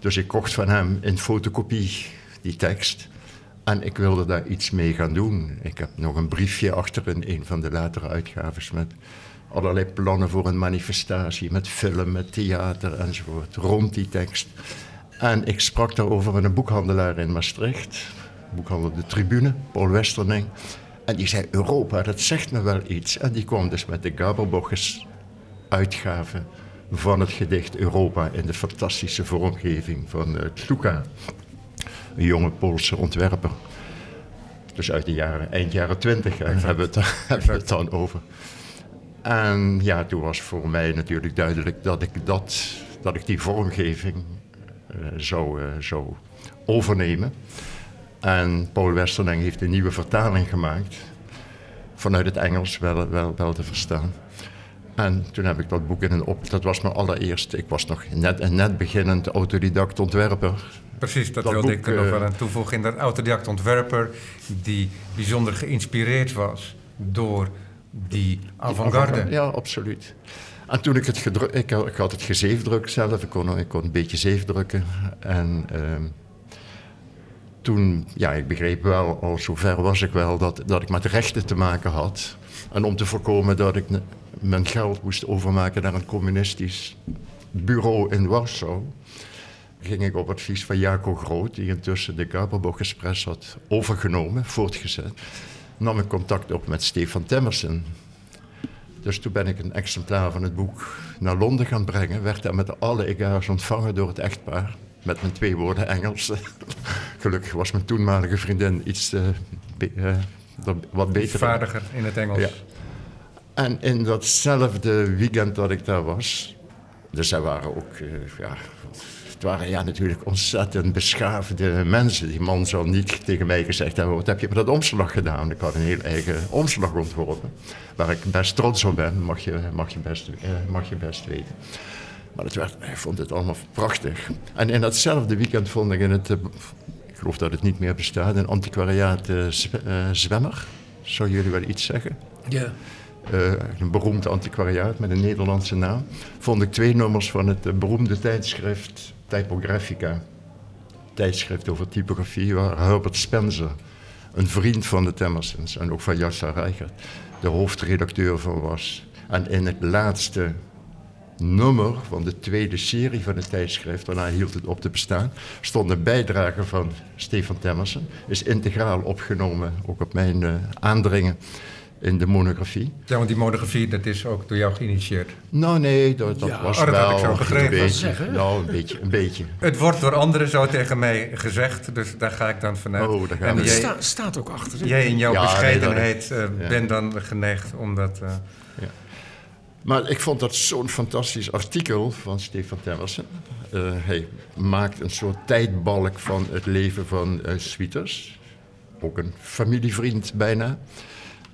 [SPEAKER 2] Dus ik kocht van hem in fotocopie die tekst. En ik wilde daar iets mee gaan doen. Ik heb nog een briefje achter in een van de latere uitgaves met allerlei plannen voor een manifestatie, met film, met theater enzovoort, rond die tekst. En ik sprak daarover met een boekhandelaar in Maastricht, boekhandel De Tribune, Paul Westerning. En die zei, Europa, dat zegt me wel iets. En die kwam dus met de Gabelboches uitgave van het gedicht Europa in de fantastische vormgeving van uh, een jonge Poolse ontwerper. Dus uit de jaren, eind jaren twintig hebben, we het, hebben we het dan over. En ja, toen was voor mij natuurlijk duidelijk dat ik, dat, dat ik die vormgeving uh, zou, uh, zou overnemen. En Paul Westerling heeft een nieuwe vertaling gemaakt. Vanuit het Engels wel, wel, wel te verstaan. En toen heb ik dat boek in een op. Dat was mijn allereerste. Ik was nog net een net beginnend autodidact ontwerper.
[SPEAKER 1] Precies, dat, wilde ik er nog wel aan toevoegen. In dat autodidact ontwerper, die bijzonder geïnspireerd was door die avant-garde.
[SPEAKER 2] Ja, absoluut. En toen ik het gedrukt, ik, ik, had het gezeefdrukt zelf, ik kon, ik kon een beetje zeefdrukken. En uh, toen, ja, ik begreep wel, al zover was ik wel, dat, dat ik met rechten te maken had. En om te voorkomen dat ik mijn geld moest overmaken naar een communistisch bureau in Warschau, ging ik op advies van Jaco Groot, die intussen de Gaberbock Express had overgenomen, voortgezet, nam ik contact op met Stefan Temmersen. Dus toen ben ik een exemplaar van het boek naar Londen gaan brengen, werd daar met alle egaars ontvangen door het echtpaar met mijn twee woorden Engels. Gelukkig was mijn toenmalige vriendin iets uh, be, uh, wat beter.
[SPEAKER 1] Vaardiger in het Engels. Ja.
[SPEAKER 2] En in datzelfde weekend dat ik daar was, dus zij waren ook, uh, ja, het waren ja natuurlijk ontzettend beschaafde mensen. Die man zou niet tegen mij gezegd hebben, wat heb je met dat omslag gedaan? Ik had een heel eigen omslag ontworpen, waar ik best trots op ben, mag je, mag je, best, mag je best weten. Maar het werd, ik vond het allemaal prachtig. En in datzelfde weekend vond ik in het, uh, ik geloof dat het niet meer bestaat, een antiquariaat uh, Zwemmer. Zou jullie wel iets zeggen?
[SPEAKER 3] Ja.
[SPEAKER 2] Uh, een beroemd antiquariaat met een Nederlandse naam. Vond ik twee nummers van het beroemde tijdschrift Typographica. Tijdschrift over typografie, waar Herbert Spencer, een vriend van de Temmersons en ook van Jassa Reichert, de hoofdredacteur van was. En in het laatste nummer van de tweede serie van het tijdschrift, daarna hield het op te bestaan, stond een bijdrage van Stefan Temmersen. Is integraal opgenomen, ook op mijn uh, aandringen, in de monografie.
[SPEAKER 1] Ja, want die monografie, dat is ook door jou geïnitieerd.
[SPEAKER 2] Nou nee, dat, dat ja, was
[SPEAKER 1] oh, dat
[SPEAKER 2] wel
[SPEAKER 1] had ik zo begrepen.
[SPEAKER 2] een beetje. Nou, een beetje, een beetje.
[SPEAKER 1] Het wordt door anderen zo tegen mij gezegd, dus daar ga ik dan vanuit.
[SPEAKER 2] Oh, daar gaan
[SPEAKER 3] en
[SPEAKER 2] we.
[SPEAKER 3] sta, staat ook achter.
[SPEAKER 1] Jij in jouw
[SPEAKER 2] Ja, nee,
[SPEAKER 1] bescheidenheid uh,
[SPEAKER 2] ja.
[SPEAKER 1] bent dan geneigd om dat... uh,
[SPEAKER 2] Maar ik vond dat zo'n fantastisch artikel van Stefan Temmersen. Uh, hij maakt een soort tijdbalk van het leven van uh, Sweeters. Ook een familievriend bijna.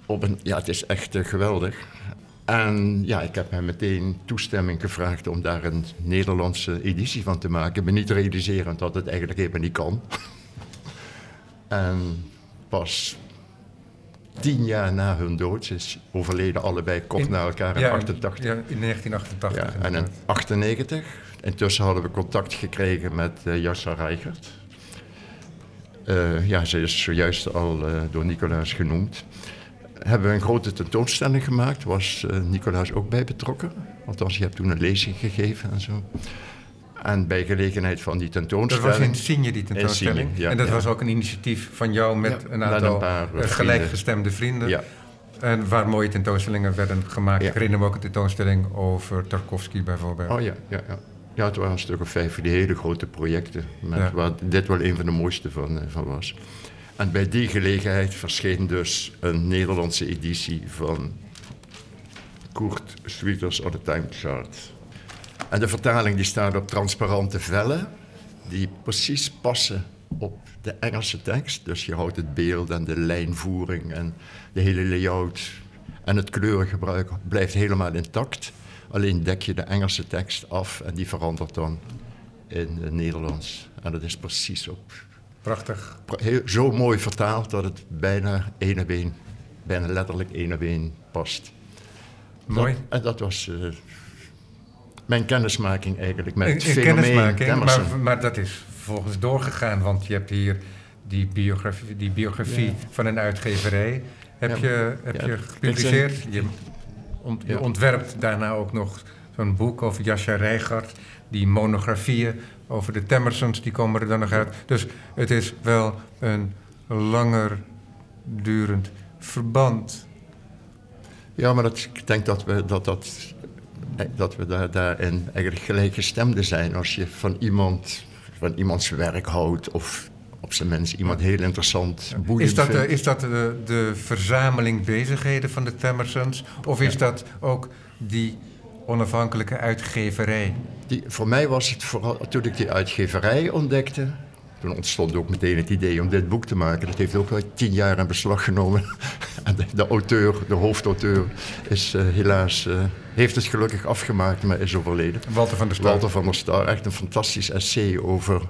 [SPEAKER 2] Op een, ja, het is echt uh, geweldig. En ja, ik heb hem meteen toestemming gevraagd om daar een Nederlandse editie van te maken. Me niet realiserend dat het eigenlijk helemaal niet kan. en pas tien jaar na hun dood, ze is overleden allebei kort
[SPEAKER 1] In-
[SPEAKER 2] na elkaar in
[SPEAKER 1] ja,
[SPEAKER 2] 88.
[SPEAKER 1] Ja, in 1988.
[SPEAKER 2] Ja, en in
[SPEAKER 1] inderdaad.
[SPEAKER 2] 98. Intussen hadden we contact gekregen met uh, Jassa Reichert. Uh, ja, ze is zojuist al uh, door Nicolaas genoemd. Hebben we een grote tentoonstelling gemaakt. Was uh, Nicolaas ook bij betrokken. Althans, je hebt toen een lezing gegeven en zo. En bij gelegenheid van die
[SPEAKER 1] Dat
[SPEAKER 2] tentoonstelling...
[SPEAKER 1] was in Signe, die tentoonstelling.
[SPEAKER 2] Signe, ja,
[SPEAKER 1] en dat
[SPEAKER 2] ja.
[SPEAKER 1] was ook een initiatief van jou met
[SPEAKER 3] Ja,
[SPEAKER 1] een aantal
[SPEAKER 2] een paar,
[SPEAKER 1] eh, gelijkgestemde vrienden.
[SPEAKER 2] Ja,
[SPEAKER 1] En waar mooie tentoonstellingen werden gemaakt. Ik herinner me ook een tentoonstelling over Tarkovsky bijvoorbeeld.
[SPEAKER 2] oh ja, ja, ja. Ja, het waren een stuk of vijf van die hele grote projecten. Met. Waar dit wel een van de mooiste van, eh, van was. En bij die gelegenheid verscheen dus een Nederlandse editie van Kurt Sweeters on the Time Chart. En de vertaling die staat op transparante vellen, die precies passen op de Engelse tekst. Dus je houdt het beeld en de lijnvoering en de hele layout en het kleurengebruik blijft helemaal intact. Alleen dek je de Engelse tekst af en die verandert dan in het Nederlands. En dat is precies op.
[SPEAKER 1] Prachtig.
[SPEAKER 2] Heel, zo mooi vertaald dat het bijna één op één, bijna letterlijk één op één past.
[SPEAKER 1] Mooi.
[SPEAKER 2] Dat, en dat was uh, mijn kennismaking eigenlijk met het
[SPEAKER 1] een
[SPEAKER 2] fenomeen
[SPEAKER 1] kennismaking, maar, maar, dat is vervolgens doorgegaan, want je hebt hier die biografie, die biografie ja. van een uitgeverij. Heb, ja, je, heb je gepubliceerd? Je, ont, je ontwerpt daarna ook nog zo'n boek over Jascha Rijgaard. Die monografieën over de Temmersons, die komen er dan nog uit. Dus het is wel een langer durend verband.
[SPEAKER 2] Ja, maar dat, ik denk dat we, dat, dat, dat we daar, daarin eigenlijk gelijkgestemden zijn. Als je van iemand, van iemands werk houdt of op zijn minst iemand heel interessant, boeiend
[SPEAKER 1] is dat,
[SPEAKER 2] vindt.
[SPEAKER 1] Is dat de, de verzameling bezigheden van de Temmersons? Of is
[SPEAKER 2] Ja.
[SPEAKER 1] dat ook die onafhankelijke uitgeverij?
[SPEAKER 2] Die, voor mij was het vooral, toen ik die uitgeverij ontdekte, toen ontstond ook meteen het idee om dit boek te maken. Dat heeft ook wel tien jaar in beslag genomen. En de, de auteur, de hoofdauteur, is eh, helaas, eh, heeft het gelukkig afgemaakt, maar is overleden.
[SPEAKER 1] Walter van der Star.
[SPEAKER 2] Walter van der Star, echt een fantastisch essay over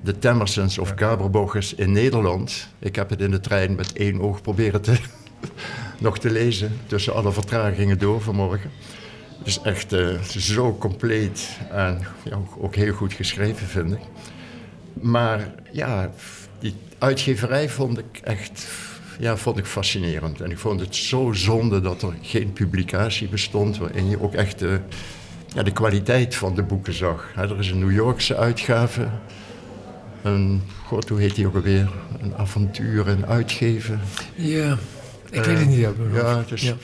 [SPEAKER 2] de Temmersons of Kaberbogers in Nederland. Ik heb het in de trein met één oog proberen te, nog te lezen, tussen alle vertragingen door vanmorgen. Het is echt eh, zo compleet en ja, ook heel goed geschreven, vind ik. Maar ja, die uitgeverij vond ik echt ja, vond ik fascinerend. En ik vond het zo zonde dat er geen publicatie bestond waarin je ook echt de, ja, de kwaliteit van de boeken zag. Er is een New Yorkse uitgave, een, god, hoe heet die ook alweer? Een avontuur en uitgeven.
[SPEAKER 3] Ja, ik
[SPEAKER 2] Eh,
[SPEAKER 3] weet het niet.
[SPEAKER 2] Ja,
[SPEAKER 3] hoofd.
[SPEAKER 2] het is
[SPEAKER 3] Ja.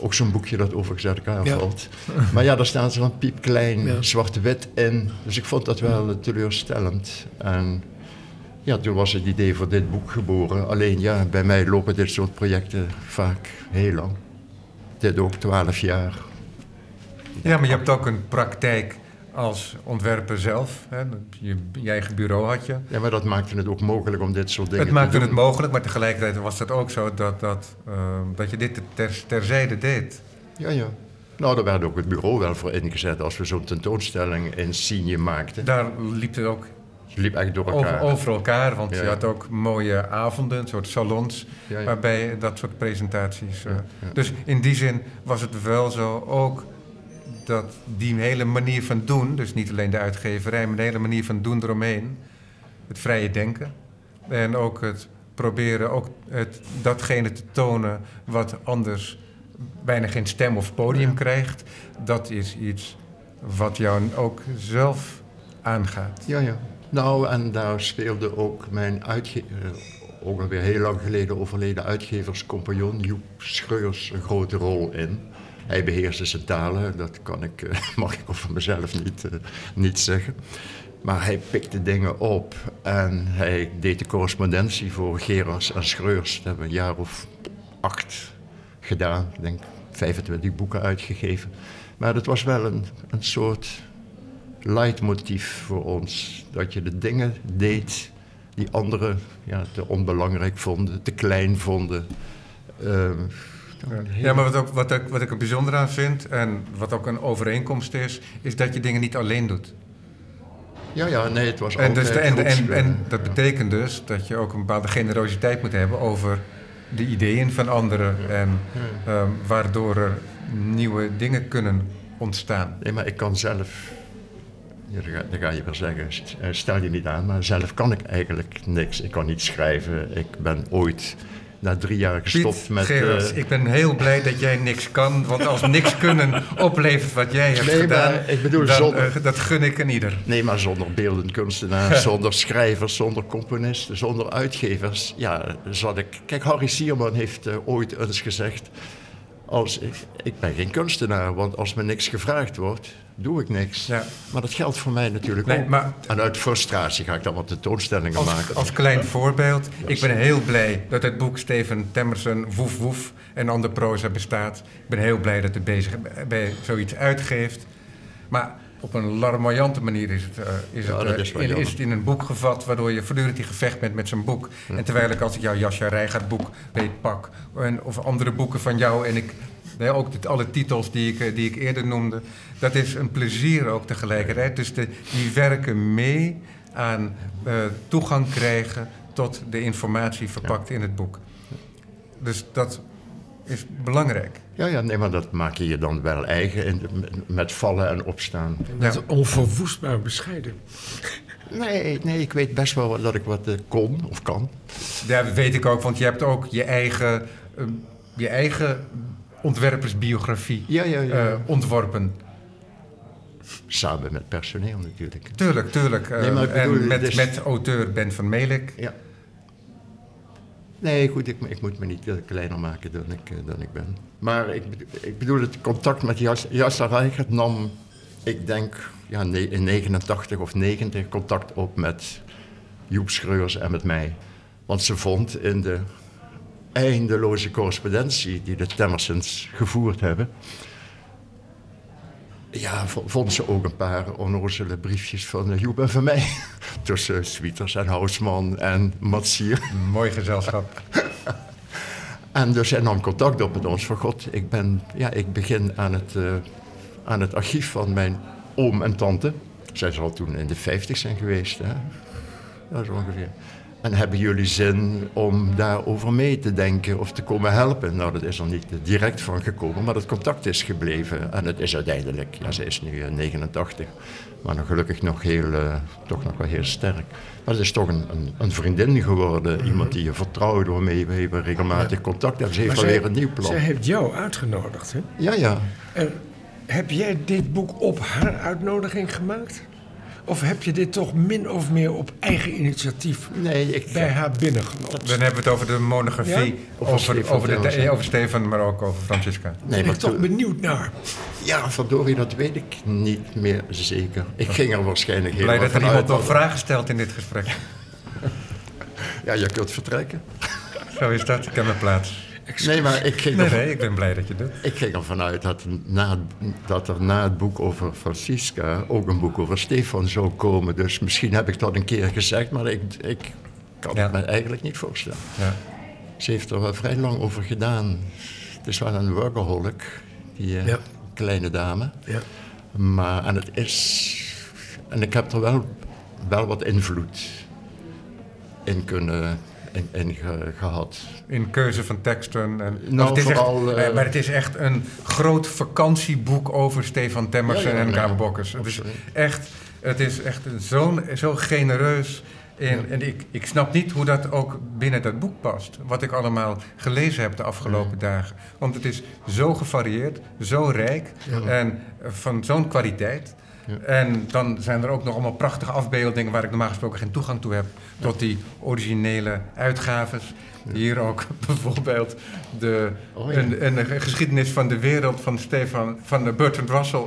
[SPEAKER 2] Ook zo'n boekje dat overigens uit elkaar
[SPEAKER 3] Ja.
[SPEAKER 2] valt. Maar ja, daar staan ze van piepklein,
[SPEAKER 3] Ja.
[SPEAKER 2] zwart-wit in. Dus ik vond dat wel eh, teleurstellend. En ja, toen was het idee voor dit boek geboren. Alleen ja, bij mij lopen dit soort projecten vaak heel lang. Dit ook twaalf jaar.
[SPEAKER 1] Ja, maar je hebt ook een praktijk als ontwerper zelf. Hè? Je, je eigen bureau had je.
[SPEAKER 2] Ja, maar dat maakte het ook mogelijk om dit soort dingen
[SPEAKER 1] Het maakte
[SPEAKER 2] te doen.
[SPEAKER 1] het mogelijk, maar tegelijkertijd was het ook zo dat, dat, eh, dat je dit ter, terzijde deed.
[SPEAKER 2] Ja, ja. Nou, daar werd ook het bureau wel voor ingezet als we zo'n tentoonstelling in Signe maakten.
[SPEAKER 1] Daar liep het ook
[SPEAKER 2] Het liep echt door
[SPEAKER 1] over,
[SPEAKER 2] elkaar.
[SPEAKER 1] over elkaar, want
[SPEAKER 2] Ja.
[SPEAKER 1] je had ook mooie avonden, een soort salons,
[SPEAKER 2] Ja, ja.
[SPEAKER 1] waarbij dat soort presentaties. eh. Dus in die zin was het wel zo ook dat die hele manier van doen, dus niet alleen de uitgeverij, maar de hele manier van doen eromheen, het vrije denken en ook het proberen ook het, datgene te tonen wat anders bijna geen stem of podium krijgt, dat is iets wat jou ook zelf aangaat.
[SPEAKER 2] Ja, ja. Nou, en daar speelde ook mijn uitge eh, ook alweer heel lang geleden overleden uitgeverscompagnon Joep Schreurs een grote rol in. Hij beheerste zijn talen, dat kan ik, eh, mag ik over mezelf niet, eh, niet zeggen. Maar hij pikte dingen op en hij deed de correspondentie voor Gerars en Schreurs. Dat hebben we een jaar of acht gedaan, ik denk 25 boeken uitgegeven. Maar het was wel een, een soort leidmotief voor ons. Dat je de dingen deed die anderen ja, te onbelangrijk vonden, te klein vonden. Ehm,
[SPEAKER 1] Ja, maar wat, ook, wat, ik, wat ik er bijzonder aan vind en wat ook een overeenkomst is, is dat je dingen niet alleen doet.
[SPEAKER 2] ja, ja, nee, het was
[SPEAKER 1] En,
[SPEAKER 2] altijd
[SPEAKER 1] dus de- en, en, en dat betekent dus dat je ook een bepaalde generositeit moet hebben over de ideeën van anderen en ehm, waardoor er nieuwe dingen kunnen ontstaan.
[SPEAKER 2] Nee, maar ik kan zelf... Ja, dan, ga, je wel zeggen, eh, stel je niet aan, maar zelf kan ik eigenlijk niks. Ik kan niet schrijven. Ik ben ooit na drie jaar gestopt
[SPEAKER 1] Piet
[SPEAKER 2] met... Eh,
[SPEAKER 1] ik ben heel blij dat jij niks kan, want als niks kunnen oplevert wat jij hebt
[SPEAKER 2] Nee, maar
[SPEAKER 1] gedaan,
[SPEAKER 2] ik bedoel,
[SPEAKER 1] dan,
[SPEAKER 2] zonder-
[SPEAKER 1] eh, dat gun ik een ieder.
[SPEAKER 2] Nee, maar zonder beeldend kunstenaars, zonder schrijvers, zonder componisten, zonder uitgevers. Ja, zat ik. Kijk, Harry Sierman heeft eh, ooit eens gezegd: als ik, ik ben geen kunstenaar, want als me niks gevraagd wordt, doe ik niks.
[SPEAKER 1] Ja.
[SPEAKER 2] Maar dat geldt voor mij natuurlijk
[SPEAKER 1] Nee,
[SPEAKER 2] ook.
[SPEAKER 1] maar-
[SPEAKER 2] En uit frustratie ga ik dan wat tentoonstellingen
[SPEAKER 1] Als,
[SPEAKER 2] maken.
[SPEAKER 1] als klein voorbeeld, ik ben heel blij dat het boek Steven Temmerson, Woef Woef en ander proza bestaat. Ik ben heel blij dat het bezig bij zoiets uitgeeft. Maar op een larmoyante manier is het, eh, is,
[SPEAKER 2] Ja,
[SPEAKER 1] het, eh,
[SPEAKER 2] is
[SPEAKER 1] in, is het in een boek gevat, waardoor je voortdurend in gevecht bent met zijn boek. En terwijl ik als ik jouw Jascha Rijgaard boek beetpak, en, of andere boeken van jou, en ik nee, ook de, alle titels die ik, die ik eerder noemde, dat is een plezier ook tegelijkertijd. Dus de, die werken mee aan uh, toegang krijgen tot de informatie verpakt in het boek. Dus dat is belangrijk.
[SPEAKER 2] Ja, ja, nee, maar dat maak je je dan wel eigen in, met vallen en opstaan.
[SPEAKER 3] Dat is onverwoestbaar bescheiden.
[SPEAKER 2] Nee, nee, ik weet best wel dat ik wat uh, kon of kan.
[SPEAKER 1] Ja, dat weet ik ook, want je hebt ook je eigen, uh, je eigen ontwerpersbiografie
[SPEAKER 2] ja, ja, ja.
[SPEAKER 1] Uh, ontworpen.
[SPEAKER 2] Samen met personeel natuurlijk.
[SPEAKER 1] Tuurlijk, tuurlijk. Nee, maar bedoel, en met, dus... met auteur Ben van Melik.
[SPEAKER 2] Ja. Nee, goed, ik, ik, moet me niet kleiner maken dan ik, dan ik ben. Maar ik, ik bedoel, het contact met Jasser Reichert nam, ik denk, ja, in 89 of 90 contact op met Joep Schreurs en met mij. Want ze vond in de eindeloze correspondentie die de Temmersons gevoerd hebben... Ja, vond ze ook een paar onnozele briefjes van Joep en van mij. Tussen Swieters en Housman en Matsier.
[SPEAKER 1] Mooi gezelschap.
[SPEAKER 2] en dus hij nam contact op met ons. Van god, ik, ben, ja, ik begin aan het, uh, aan het archief van mijn oom en tante. Zij zal toen in de 50 zijn geweest, hè? Dat is ongeveer. En hebben jullie zin om daarover mee te denken of te komen helpen? Nou, dat is er niet direct van gekomen, maar het contact is gebleven. En het is uiteindelijk, ja, ze is nu 89, maar nog gelukkig nog heel, uh, toch nog wel heel sterk. Maar het is toch een, een, een vriendin geworden, mm -hmm. iemand die je vertrouwt, waarmee we hebben regelmatig contact hebben. Ze heeft alweer een nieuw plan.
[SPEAKER 3] Zij heeft jou uitgenodigd, hè?
[SPEAKER 2] Ja, ja.
[SPEAKER 3] En heb jij dit boek op haar uitnodiging gemaakt? Of heb je dit toch min of meer op eigen initiatief
[SPEAKER 2] nee, ik,
[SPEAKER 3] bij haar binnengenomen?
[SPEAKER 1] Dan hebben we het over de monografie, ja? over, over, over, de, over Stefan, maar ook over Francisca.
[SPEAKER 3] Nee, ben ik toch benieuwd naar.
[SPEAKER 2] Ja, verdorie, dat weet ik niet meer zeker. Ik ging er waarschijnlijk heel
[SPEAKER 1] Blij dat er iemand nog vragen stelt in dit gesprek.
[SPEAKER 2] ja, je kunt vertrekken.
[SPEAKER 1] Zo is dat, ik heb mijn plaats.
[SPEAKER 2] Nee, maar ik ging
[SPEAKER 1] nee, nee, ik ben blij dat je doet.
[SPEAKER 2] Ik ging ervan uit dat, na, dat er na het boek over Francisca ook een boek over Stefan zou komen. Dus misschien heb ik dat een keer gezegd, maar ik, ik kan ja. het me eigenlijk niet voorstellen. Ja. Ze heeft er wel vrij lang over gedaan. Het is wel een workaholic, die ja. kleine dame. Ja. Maar, en het is... En ik heb er wel, wel wat invloed in kunnen in, in ge, gehad.
[SPEAKER 1] In keuze van teksten. En,
[SPEAKER 2] nou,
[SPEAKER 1] het is
[SPEAKER 2] vooral,
[SPEAKER 1] echt, uh, maar het is echt een groot vakantieboek over Stefan Temmersen ja, ja, en Karel Bokkers. Het is echt, het is echt zo, zo genereus. In, en ik, ik snap niet hoe dat ook binnen dat boek past. Wat ik allemaal gelezen heb de afgelopen dagen. Want het is zo gevarieerd, zo rijk en van zo'n kwaliteit. Ja. En dan zijn er ook nog allemaal prachtige afbeeldingen waar ik normaal gesproken geen toegang toe heb. Tot die originele uitgaves. Ja. Hier ook bijvoorbeeld de, oh, ja. een, een, geschiedenis van de wereld van, Stefan, van Bertrand Russell.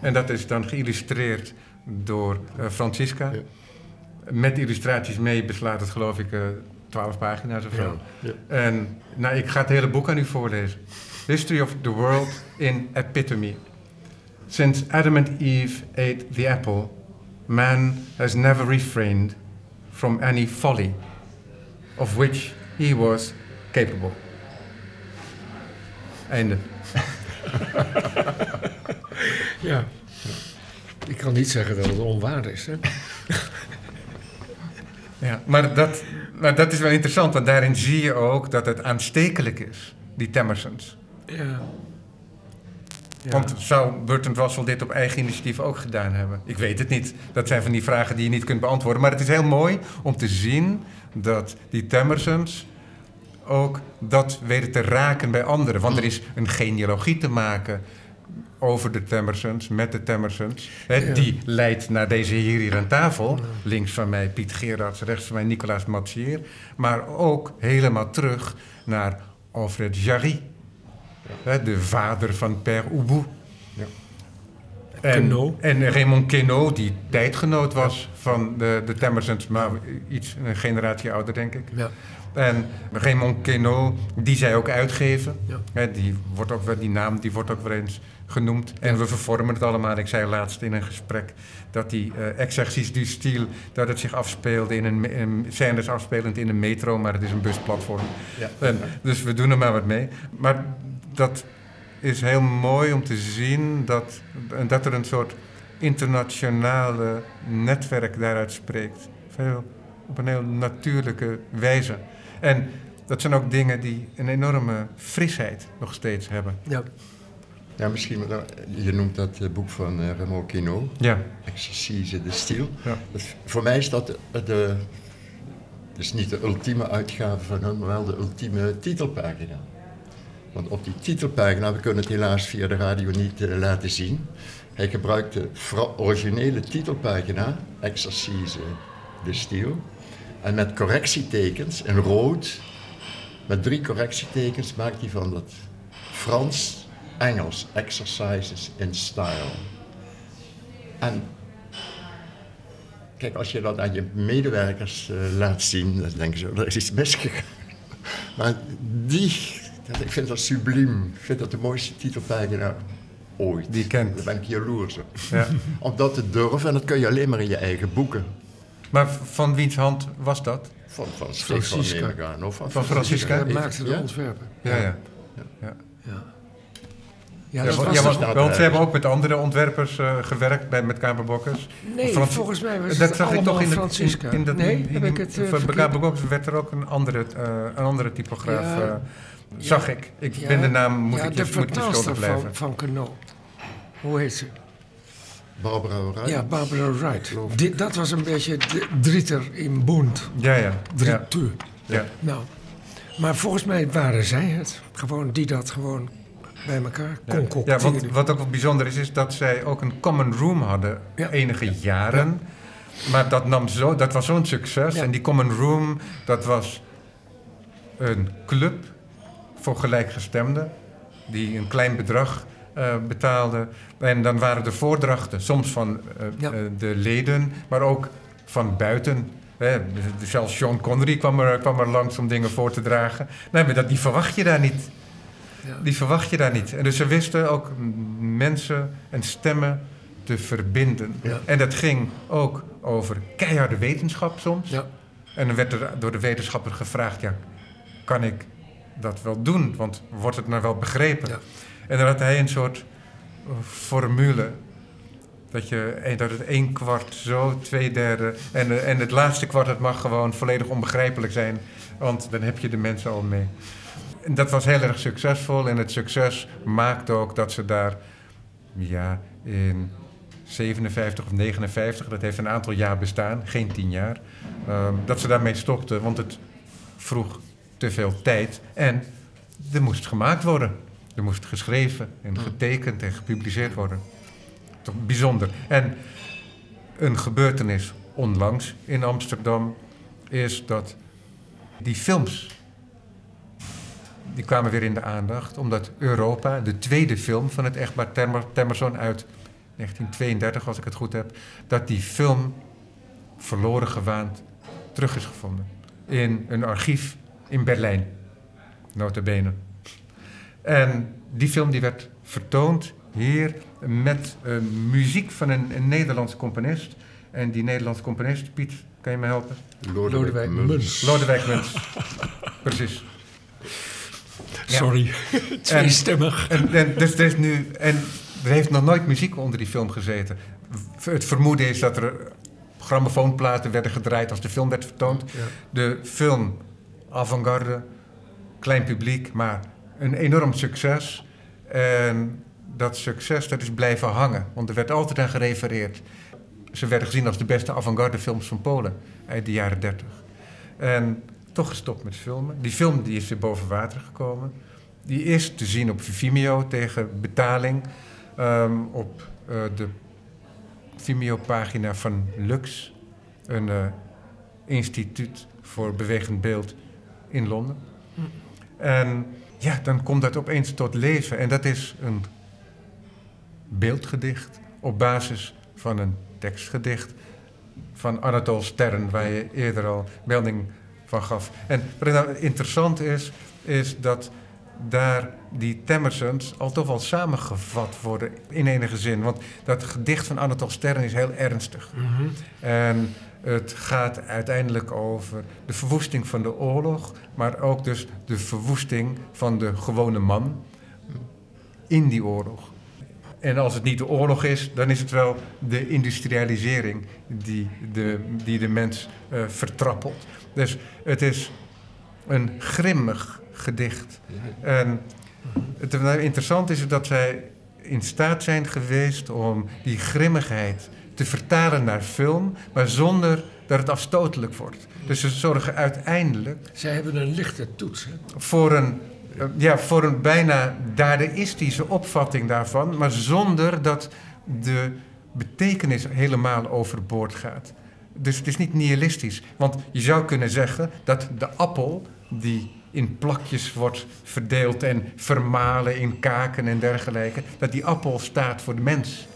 [SPEAKER 1] En dat is dan geïllustreerd door uh, Francisca. Met illustraties mee beslaat het geloof ik uh, 12 pagina's of zo. En nou, ik ga het hele boek aan u voorlezen. History of the World in Epitome. Since Adam and Eve ate the apple, man has never refrained from any folly of which he was capable. Einde.
[SPEAKER 3] ja. Ik kan niet zeggen dat het onwaar is. Hè?
[SPEAKER 1] ja, maar dat, maar dat is wel interessant, want daarin zie je ook dat het aanstekelijk is, die Temmersons.
[SPEAKER 3] Ja.
[SPEAKER 1] Ja. Want zou Burton Russell dit op eigen initiatief ook gedaan hebben? Ik weet het niet. Dat zijn van die vragen die je niet kunt beantwoorden. Maar het is heel mooi om te zien dat die Temersons ook dat weten te raken bij anderen. Want er is een genealogie te maken over de Temersons, met de Temersons. Ja. Die leidt naar deze heer hier aan tafel. Links van mij Piet Gerards, rechts van mij Nicolaas Matsier. Maar ook helemaal terug naar Alfred Jarry. Ja. De vader van Père Oubou. Ja. En, en Raymond Queneau, die tijdgenoot was van de, de Temmersons, maar iets een generatie ouder, denk ik.
[SPEAKER 3] Ja.
[SPEAKER 1] En Raymond Queneau, die zij ook uitgeven. Ja. die, wordt ook, die naam die wordt ook wel eens genoemd. En we vervormen het allemaal. Ik zei laatst in een gesprek dat die uh, exercice du style, dat het zich afspeelde in een, een scènes afspelend in een metro, maar het is een busplatform. Ja. En, dus we doen er maar wat mee. Maar dat is heel mooi om te zien dat, dat er een soort internationale netwerk daaruit spreekt. Veel, op een heel natuurlijke wijze. En dat zijn ook dingen die een enorme frisheid nog steeds hebben.
[SPEAKER 3] Ja.
[SPEAKER 2] Ja, misschien, je noemt dat eh, boek van uh, Raymond Queneau,
[SPEAKER 1] ja.
[SPEAKER 2] Exercice de Stil.
[SPEAKER 1] Ja.
[SPEAKER 2] voor mij is dat de, de, dus niet de ultieme uitgave van hem, maar wel de ultieme titelpagina. Want op die titelpagina, we kunnen het helaas via de radio niet uh, laten zien. Hij gebruikt de originele titelpagina, Exercice de Stil. En met correctietekens in rood, met drie correctietekens, maakt hij van dat Frans Engels, exercises in style. En kijk, als je dat aan je medewerkers uh, laat zien, dan denken ze, er is iets misgegaan. Maar die, dat, ik vind dat subliem. Ik vind dat de mooiste titelpagina ooit.
[SPEAKER 1] Die kent.
[SPEAKER 2] Daar ben ik jaloers op. Ja. Om dat te durven, en dat kun je alleen maar in je eigen boeken.
[SPEAKER 1] Maar van wiens hand was dat?
[SPEAKER 2] Van, van Francisca.
[SPEAKER 1] Van, of van, van Francisca?
[SPEAKER 3] Hij maakte de ontwerpen.
[SPEAKER 1] ja. ja.
[SPEAKER 3] ja. ja.
[SPEAKER 1] Ja, ja, was, was, want ze hebben ook met andere ontwerpers uh, gewerkt, bij, met Kamerbokkers.
[SPEAKER 3] Nee, Frans volgens mij was dat het zag ik toch in, Francisca.
[SPEAKER 1] in, in dat,
[SPEAKER 3] nee, in, heb ik het uh,
[SPEAKER 1] Bij Kamerbokkers werd er ook een andere, uh, een andere typograaf, ja, zag ik. Ik ben de naam, moet ik schuldig blijven.
[SPEAKER 3] Van, van Cano. Hoe heet ze?
[SPEAKER 2] Barbara Wright.
[SPEAKER 3] Ja, Barbara Wright. Die, dat was een beetje de drieter in Bond.
[SPEAKER 1] Ja, ja.
[SPEAKER 3] Drieter. Ja. Nou, maar volgens mij waren zij het. Gewoon die dat gewoon bij elkaar
[SPEAKER 1] kon Ja, want wat ook wel bijzonder is, is dat zij ook een common room hadden enige jaren. Maar dat, nam zo, dat was zo'n succes. En die common room, dat was een club voor gelijkgestemden. Die een klein bedrag uh, betaalde. En dan waren de voordrachten soms van uh, de leden, maar ook van buiten. Hè, zelfs Sean Connery kwam er, kwam er langs om dingen voor te dragen. Nee, maar dat, die verwacht je daar niet. Die verwacht je daar niet. En dus ze wisten ook mensen en stemmen te verbinden. En dat ging ook over keiharde wetenschap soms. Ja. En dan werd er door de wetenschapper gevraagd: ja, kan ik dat wel doen? Want wordt het nou wel begrepen? Ja. En dan had hij een soort uh, formule. Dat, je, dat het één kwart zo, twee derde. En, uh, en het laatste kwart, het mag gewoon volledig onbegrijpelijk zijn. Want dan heb je de mensen al mee dat was heel erg succesvol. En het succes maakte ook dat ze daar ja, in 57 of 59, dat heeft een aantal jaar bestaan, geen tien jaar, uh, dat ze daarmee stopten. Want het vroeg te veel tijd en er moest gemaakt worden. Er moest geschreven en getekend en gepubliceerd worden. Toch bijzonder. En een gebeurtenis onlangs in Amsterdam is dat die films die kwamen weer in de aandacht. Omdat Europa, de tweede film van het echtpaar Temmerson uit 1932, als ik het goed heb, dat die film verloren gewaand terug is gevonden. In een archief in Berlijn, nota bene. En die film die werd vertoond hier met uh, muziek van een, een Nederlandse componist. En die Nederlandse componist, Piet, kan je me helpen?
[SPEAKER 3] Lodewijk Muns.
[SPEAKER 1] Lodewijk Muns, precies.
[SPEAKER 3] Sorry, tweestemmig.
[SPEAKER 1] En, en, dus er is nu, en er heeft nog nooit muziek onder die film gezeten. Het vermoeden is dat er grammofoonplaten werden gedraaid als de film werd vertoond. De film, avant-garde, klein publiek, maar een enorm succes. En dat succes dat is blijven hangen, want er werd altijd aan gerefereerd. Ze werden gezien als de beste avant-garde films van Polen uit de jaren 30. En toch gestopt met filmen. Die film die is weer boven water gekomen. Die is te zien op Vimeo tegen betaling. Um, op uh, de Vimeo-pagina van Lux, een uh, instituut voor bewegend beeld in Londen. Hm. En ja, dan komt dat opeens tot leven. En dat is een beeldgedicht op basis van een tekstgedicht van Anatole Stern, waar je eerder al melding van gaf. En wat nou interessant is, is dat daar die Temmersons al toch wel samengevat worden in enige zin. Want dat gedicht van Anatole Stern is heel ernstig. Mhm. En het gaat uiteindelijk over de verwoesting van de oorlog, maar ook dus de verwoesting van de gewone man. in die oorlog. En als het niet de oorlog is, dan is het wel de industrialisering die de, die de mens uh, vertrappelt. Dus het is een grimmig gedicht. En het interessant is dat zij in staat zijn geweest om die grimmigheid te vertalen naar film, maar zonder dat het afstotelijk wordt. Dus ze zorgen uiteindelijk.
[SPEAKER 3] Zij hebben een lichte toets. Hè?
[SPEAKER 1] Voor een, ja, voor een bijna dadaïstische opvatting daarvan, maar zonder dat de betekenis helemaal overboord gaat. Dus het is niet nihilistisch. Want je zou kunnen zeggen dat de appel die in plakjes wordt verdeeld en vermalen in kaken en dergelijke, dat die appel staat voor de mens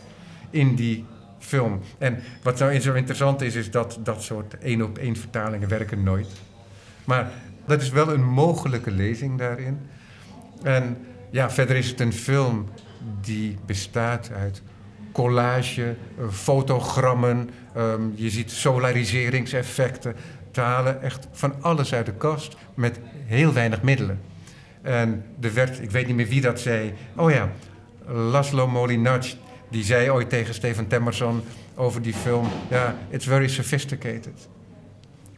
[SPEAKER 1] in die film. En wat nou zo interessant is, is dat dat soort één op één vertalingen werken nooit. Maar dat is wel een mogelijke lezing daarin. En ja, verder is het een film die bestaat uit collage, eh, fotogrammen, ehm, je ziet solariseringseffecten, talen, echt van alles uit de kast met heel weinig middelen. En er werd, ik weet niet meer wie dat zei, oh ja, Laszlo Molinari, die zei ooit tegen Steven Temmerson over die film, ja, it's very sophisticated.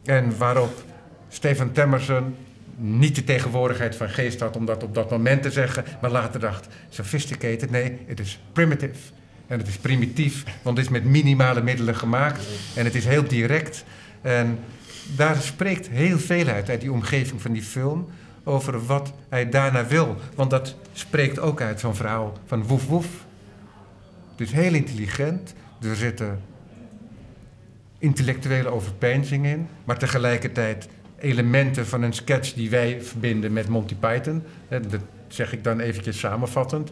[SPEAKER 1] En waarop Steven Temmerson niet de tegenwoordigheid van geest had om dat op dat moment te zeggen, maar later dacht, sophisticated, nee, het is primitive. En het is primitief, want het is met minimale middelen gemaakt en het is heel direct. En daar spreekt heel veel uit, uit die omgeving van die film, over wat hij daarna wil. Want dat spreekt ook uit zo'n verhaal van woef woef. Het is heel intelligent, er zitten intellectuele overpeinzing in, maar tegelijkertijd elementen van een sketch die wij verbinden met Monty Python. Dat zeg ik dan eventjes samenvattend.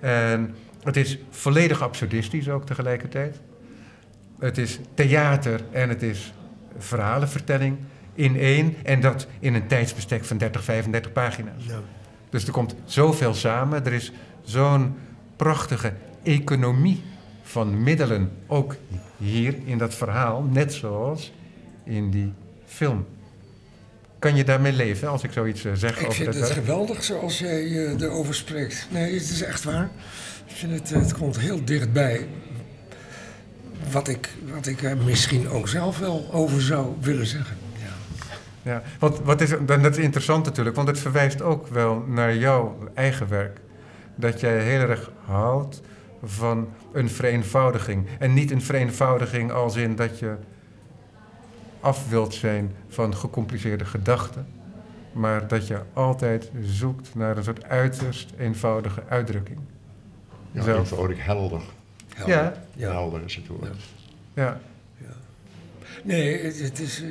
[SPEAKER 1] En het is volledig absurdistisch ook tegelijkertijd. Het is theater en het is verhalenvertelling in één. En dat in een tijdsbestek van 30, 35 pagina's. Ja. Dus er komt zoveel samen. Er is zo'n prachtige economie van middelen, ook hier in dat verhaal, net zoals in die film. Kan je daarmee leven als ik zoiets eh, zeg?
[SPEAKER 3] Ik over vind het geweldig zoals jij uh, erover spreekt. Nee, het is echt waar. Ik vind het, het komt heel dichtbij wat ik, wat ik er misschien ook zelf wel over zou willen zeggen. Ja,
[SPEAKER 1] ja want wat is, dat is interessant natuurlijk, want het verwijst ook wel naar jouw eigen werk. Dat jij heel erg houdt van een vereenvoudiging. En niet een vereenvoudiging als in dat je af wilt zijn van gecompliceerde gedachten, maar dat je altijd zoekt naar een soort uiterst eenvoudige uitdrukking.
[SPEAKER 2] Ja, eenvoudig helder.
[SPEAKER 1] Ja.
[SPEAKER 2] ja. Helder is het woord.
[SPEAKER 1] Ja.
[SPEAKER 3] ja. Nee, het, is... Uh,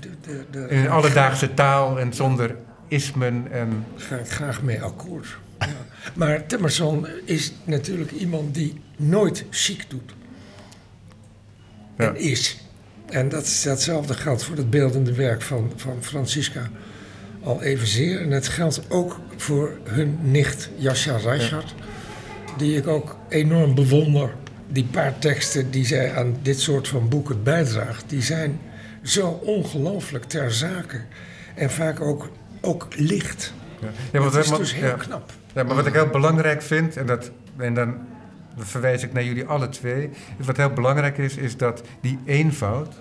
[SPEAKER 1] de, de, de, In alledaagse taal en zonder ismen en...
[SPEAKER 3] Ga ik graag mee akkoord. Ja. Maar Timmerson is natuurlijk iemand die nooit chic doet. En is. En dat, datzelfde geldt voor het beeldende werk van, van Francisca al evenzeer. En het geldt ook voor hun nicht Jascha Reichert die ik ook enorm bewonder. Die paar teksten die zij aan dit soort van boeken bijdraagt, die zijn zo ongelooflijk ter zake. En vaak ook, ook licht. Ja. Ja, dat is dus heel knap.
[SPEAKER 1] Ja, maar wat ik heel belangrijk vind, en, dat, en dan verwijs ik naar jullie alle twee. Wat heel belangrijk is, is dat die eenvoud,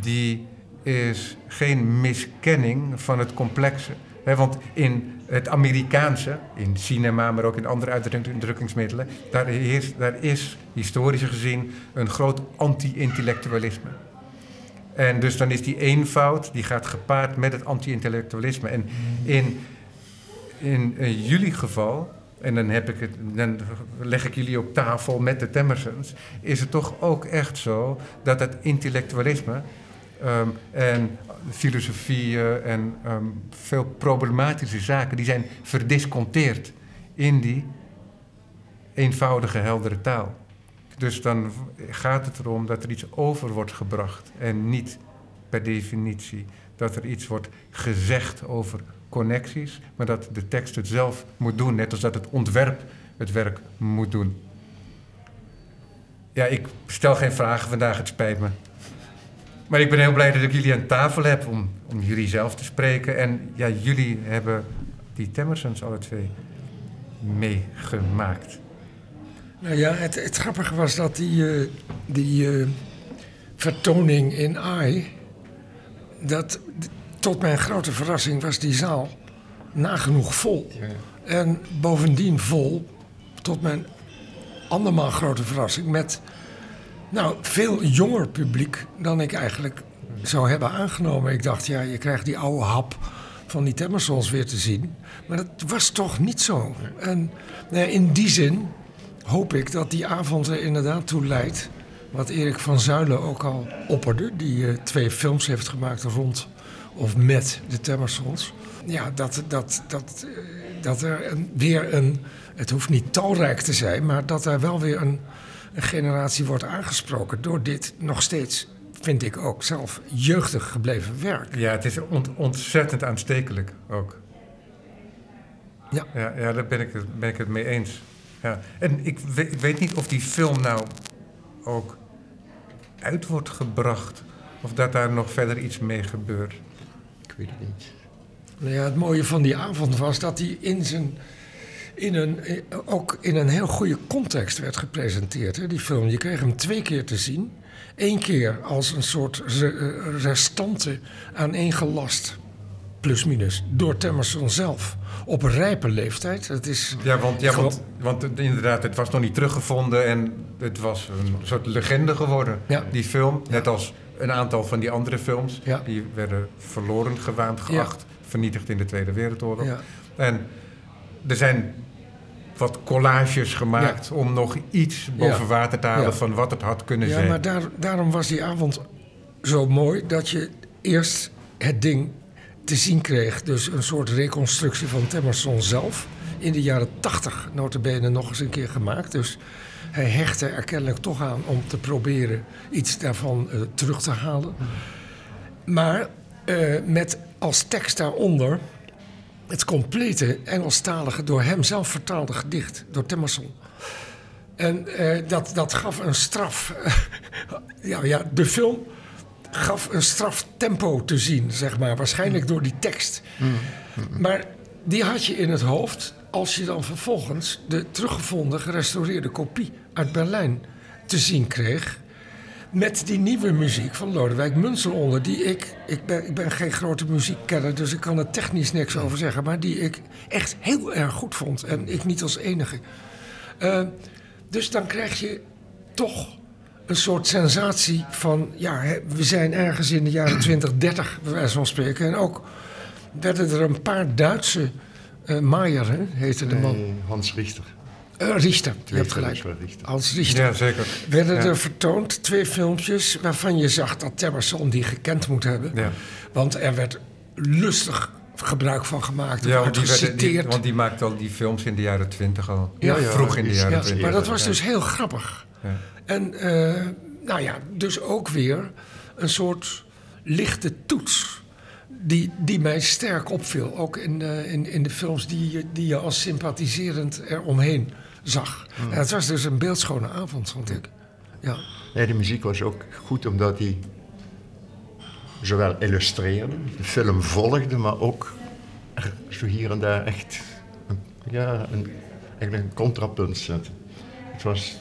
[SPEAKER 1] die is geen miskenning van het complexe. Want in het Amerikaanse, in cinema, maar ook in andere uitdrukkingsmiddelen, daar is, daar is historisch gezien een groot anti-intellectualisme. En dus dan is die eenvoud, die gaat gepaard met het anti-intellectualisme. En in, in, jullie geval, en dan, heb ik het, dan leg ik jullie op tafel met de Temmersons, is het toch ook echt zo dat het intellectualisme um, en filosofieën en ehm, veel problematische zaken, die zijn verdisconteerd in die eenvoudige, heldere taal. Dus dan gaat het erom dat er iets over wordt gebracht en niet per definitie dat er iets wordt gezegd over connecties, maar dat de tekst het zelf moet doen, net als dat het ontwerp het werk moet doen. Ja, ik stel geen vragen vandaag, het spijt me. Maar ik ben heel blij dat ik jullie aan tafel heb om, om jullie zelf te spreken. En ja, jullie hebben die Temmersons alle twee meegemaakt?
[SPEAKER 3] Nou ja, het, het grappige was dat die, eh, die eh, vertoning in AI... Dat, tot mijn grote verrassing was die zaal nagenoeg vol. En bovendien vol, tot mijn andermaal grote verrassing... met nou, veel jonger publiek dan ik eigenlijk zou hebben aangenomen. Ik dacht, ja, je krijgt die oude hap van die Temmersons weer te zien. Maar dat was toch niet zo. En nou ja, in die zin hoop ik dat die avond er inderdaad toe leidt... wat Erik van Zuilen ook al opperde... die eh, twee films heeft gemaakt rond of met de Temmersons. Ja, dat, dat, dat, dat er een, weer een... Het hoeft niet talrijk te zijn, maar dat er wel weer een, een generatie wordt aangesproken... door dit nog steeds, vind ik ook zelf, jeugdig gebleven werk.
[SPEAKER 1] Ja, het is ont- ontzettend aanstekelijk ook.
[SPEAKER 3] Ja.
[SPEAKER 1] Ja, ja daar ben ik, het, ben ik het mee eens. Ja. En ik weet, ik weet niet of die film nou ook uit wordt gebracht. Of dat daar nog verder iets mee gebeurt.
[SPEAKER 2] Ik weet het niet.
[SPEAKER 3] Nou ja, het mooie van die avond was dat hij in zijn, in een, ook in een heel goede context werd gepresenteerd. Hè, die film. Je kreeg hem twee keer te zien. Eén keer als een soort re- restante aaneengelast, plus minus, door Temmerson zelf. Op een rijpe leeftijd. Dat is
[SPEAKER 1] Ja, want, ja, want, want het- inderdaad, het was nog niet teruggevonden en het was een soort legende geworden,
[SPEAKER 3] Ja.
[SPEAKER 1] die film. Net als een aantal van die andere films.
[SPEAKER 3] Ja.
[SPEAKER 1] Die werden verloren gewaand, geacht, vernietigd in de Tweede Wereldoorlog.
[SPEAKER 3] Ja.
[SPEAKER 1] En er zijn wat collages gemaakt om nog iets boven
[SPEAKER 3] Ja.
[SPEAKER 1] water te halen
[SPEAKER 3] Ja.
[SPEAKER 1] van wat het had kunnen
[SPEAKER 3] Ja,
[SPEAKER 1] zijn.
[SPEAKER 3] maar daar, daarom was die avond zo mooi dat je eerst het ding te zien kreeg. Dus een soort reconstructie van Temmerson zelf. In de jaren tachtig notabene nog eens een keer gemaakt. Dus hij hechtte er kennelijk toch aan om te proberen iets daarvan eh, terug te halen. Maar eh, met als tekst daaronder het complete Engelstalige door hem zelf vertaalde gedicht door Temmerson. En eh, dat, dat gaf een straf. ja, ja, de film gaf een straf tempo te zien, zeg maar. Waarschijnlijk door die tekst. Maar die had je in het hoofd als je dan vervolgens de teruggevonden, gerestaureerde kopie uit Berlijn te zien kreeg. Met die nieuwe muziek van Lodewijk Munsel onder, die ik, ik ben, ik ben geen grote muziekkenner, dus ik kan er technisch niks over zeggen, maar die ik echt heel erg goed vond. En ik niet als enige. Eh, dus dan krijg je toch een soort sensatie van, ja, we zijn ergens in de jaren 20, 30, bij wijze van spreken. En ook werden er een paar Duitse, uh, Maier heette de man,
[SPEAKER 2] Hans Richter.
[SPEAKER 3] Richter, je hebt gelijk.
[SPEAKER 2] van Richter.
[SPEAKER 1] Ja, zeker.
[SPEAKER 3] Werden
[SPEAKER 1] Ja.
[SPEAKER 3] er vertoond twee filmpjes waarvan je zag dat Temmerson die gekend moet hebben.
[SPEAKER 1] Ja.
[SPEAKER 3] Want er werd lustig gebruik van gemaakt.
[SPEAKER 1] Ja, want die, werden- die- want die maakte al die films in de jaren twintig al.
[SPEAKER 3] Ja, ja,
[SPEAKER 1] vroeg in de jaren
[SPEAKER 3] ja,
[SPEAKER 1] twintig.
[SPEAKER 3] maar dat was
[SPEAKER 1] Ja.
[SPEAKER 3] dus heel grappig.
[SPEAKER 1] Ja.
[SPEAKER 3] En eh, nou ja, dus ook weer een soort lichte toets. Die, die mij sterk opviel. Ook in, eh, in, in de films die, je- die je als sympathiserend eromheen zag.
[SPEAKER 1] Hmm.
[SPEAKER 3] En het was dus een beeldschone avond, vond ik. Ja.
[SPEAKER 2] Nee, de muziek was ook goed omdat hij zowel illustreerde, de film volgde, maar ook zo hier en daar echt een, ja, een, eigenlijk een contrapunt zette. Het was,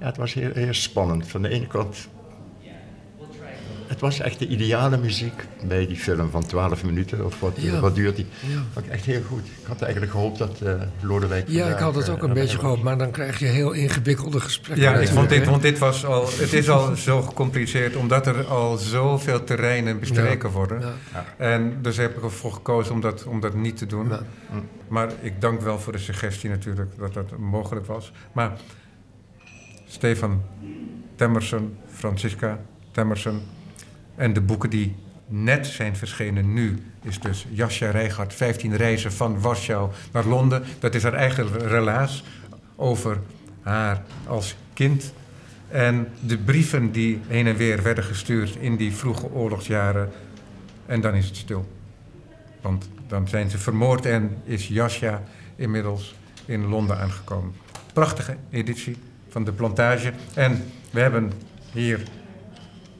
[SPEAKER 2] ja, het was heel, heel spannend. Van de ene kant, het was echt de ideale muziek bij die film van 12 minuten of wat,
[SPEAKER 3] Ja.
[SPEAKER 2] wat duurt die.
[SPEAKER 3] Ja.
[SPEAKER 2] Vond ik echt heel goed. Ik had eigenlijk gehoopt dat eh Lodewijk.
[SPEAKER 3] Ja, ik had het
[SPEAKER 2] eh,
[SPEAKER 3] ook een
[SPEAKER 2] erbij
[SPEAKER 3] beetje gehoopt, maar dan krijg je heel ingewikkelde gesprekken.
[SPEAKER 1] Ja, ik vond dit, want dit was al, het is al zo gecompliceerd, omdat er al zoveel terreinen bestreken
[SPEAKER 3] Ja.
[SPEAKER 1] worden.
[SPEAKER 3] Ja.
[SPEAKER 1] En dus heb ik ervoor gekozen om dat, om dat niet te doen.
[SPEAKER 3] Ja.
[SPEAKER 1] Maar ik dank wel voor de suggestie natuurlijk dat dat mogelijk was. Maar Stefan Temmerson, Francisca Temmerson en de boeken die net zijn verschenen nu is dus Jascha Rijgaard, 15 reizen van Warschau naar Londen. Dat is haar eigen relaas over haar als kind. En de brieven die heen en weer werden gestuurd in die vroege oorlogsjaren. En dan is het stil. Want dan zijn ze vermoord en is Jascha inmiddels in Londen aangekomen. Prachtige editie van de plantage. En we hebben hier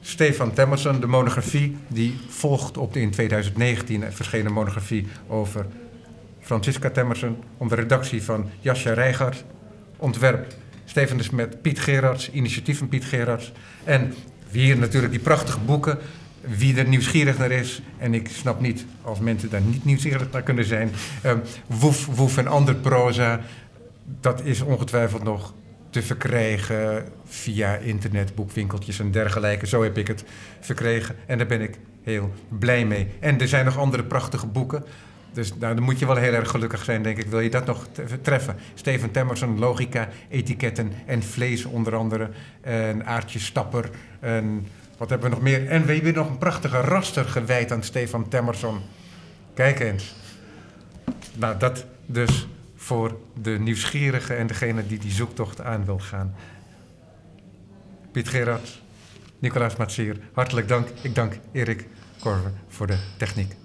[SPEAKER 1] Stefan Temmerson, de monografie, die volgt op de in 2019 verschenen monografie over Francisca Temmersen, onder redactie van Jascha Rijgaard. Ontwerp Steven de Smet, Piet Gerards, initiatief van Piet Gerards. En hier natuurlijk die prachtige boeken. Wie er nieuwsgierig naar is, en ik snap niet als mensen daar niet nieuwsgierig naar kunnen zijn. Um, woef, woef en ander proza, dat is ongetwijfeld nog te verkrijgen via internet, boekwinkeltjes en dergelijke. Zo heb ik het verkregen en daar ben ik heel blij mee. En er zijn nog andere prachtige boeken. Dus nou, dan moet je wel heel erg gelukkig zijn, denk ik. Wil je dat nog treffen? Steven Temmerson, Logica, Etiketten en Vlees onder andere. En Aartje Stapper. En wat hebben we nog meer? En we hebben nog een prachtige raster gewijd aan Stefan Temmerson. Kijk eens. Nou, dat dus voor de nieuwsgierige en degene die die zoektocht aan wil gaan. Piet Gerard, Nicolaas Matsier, hartelijk dank. Ik dank Erik Korver voor de techniek.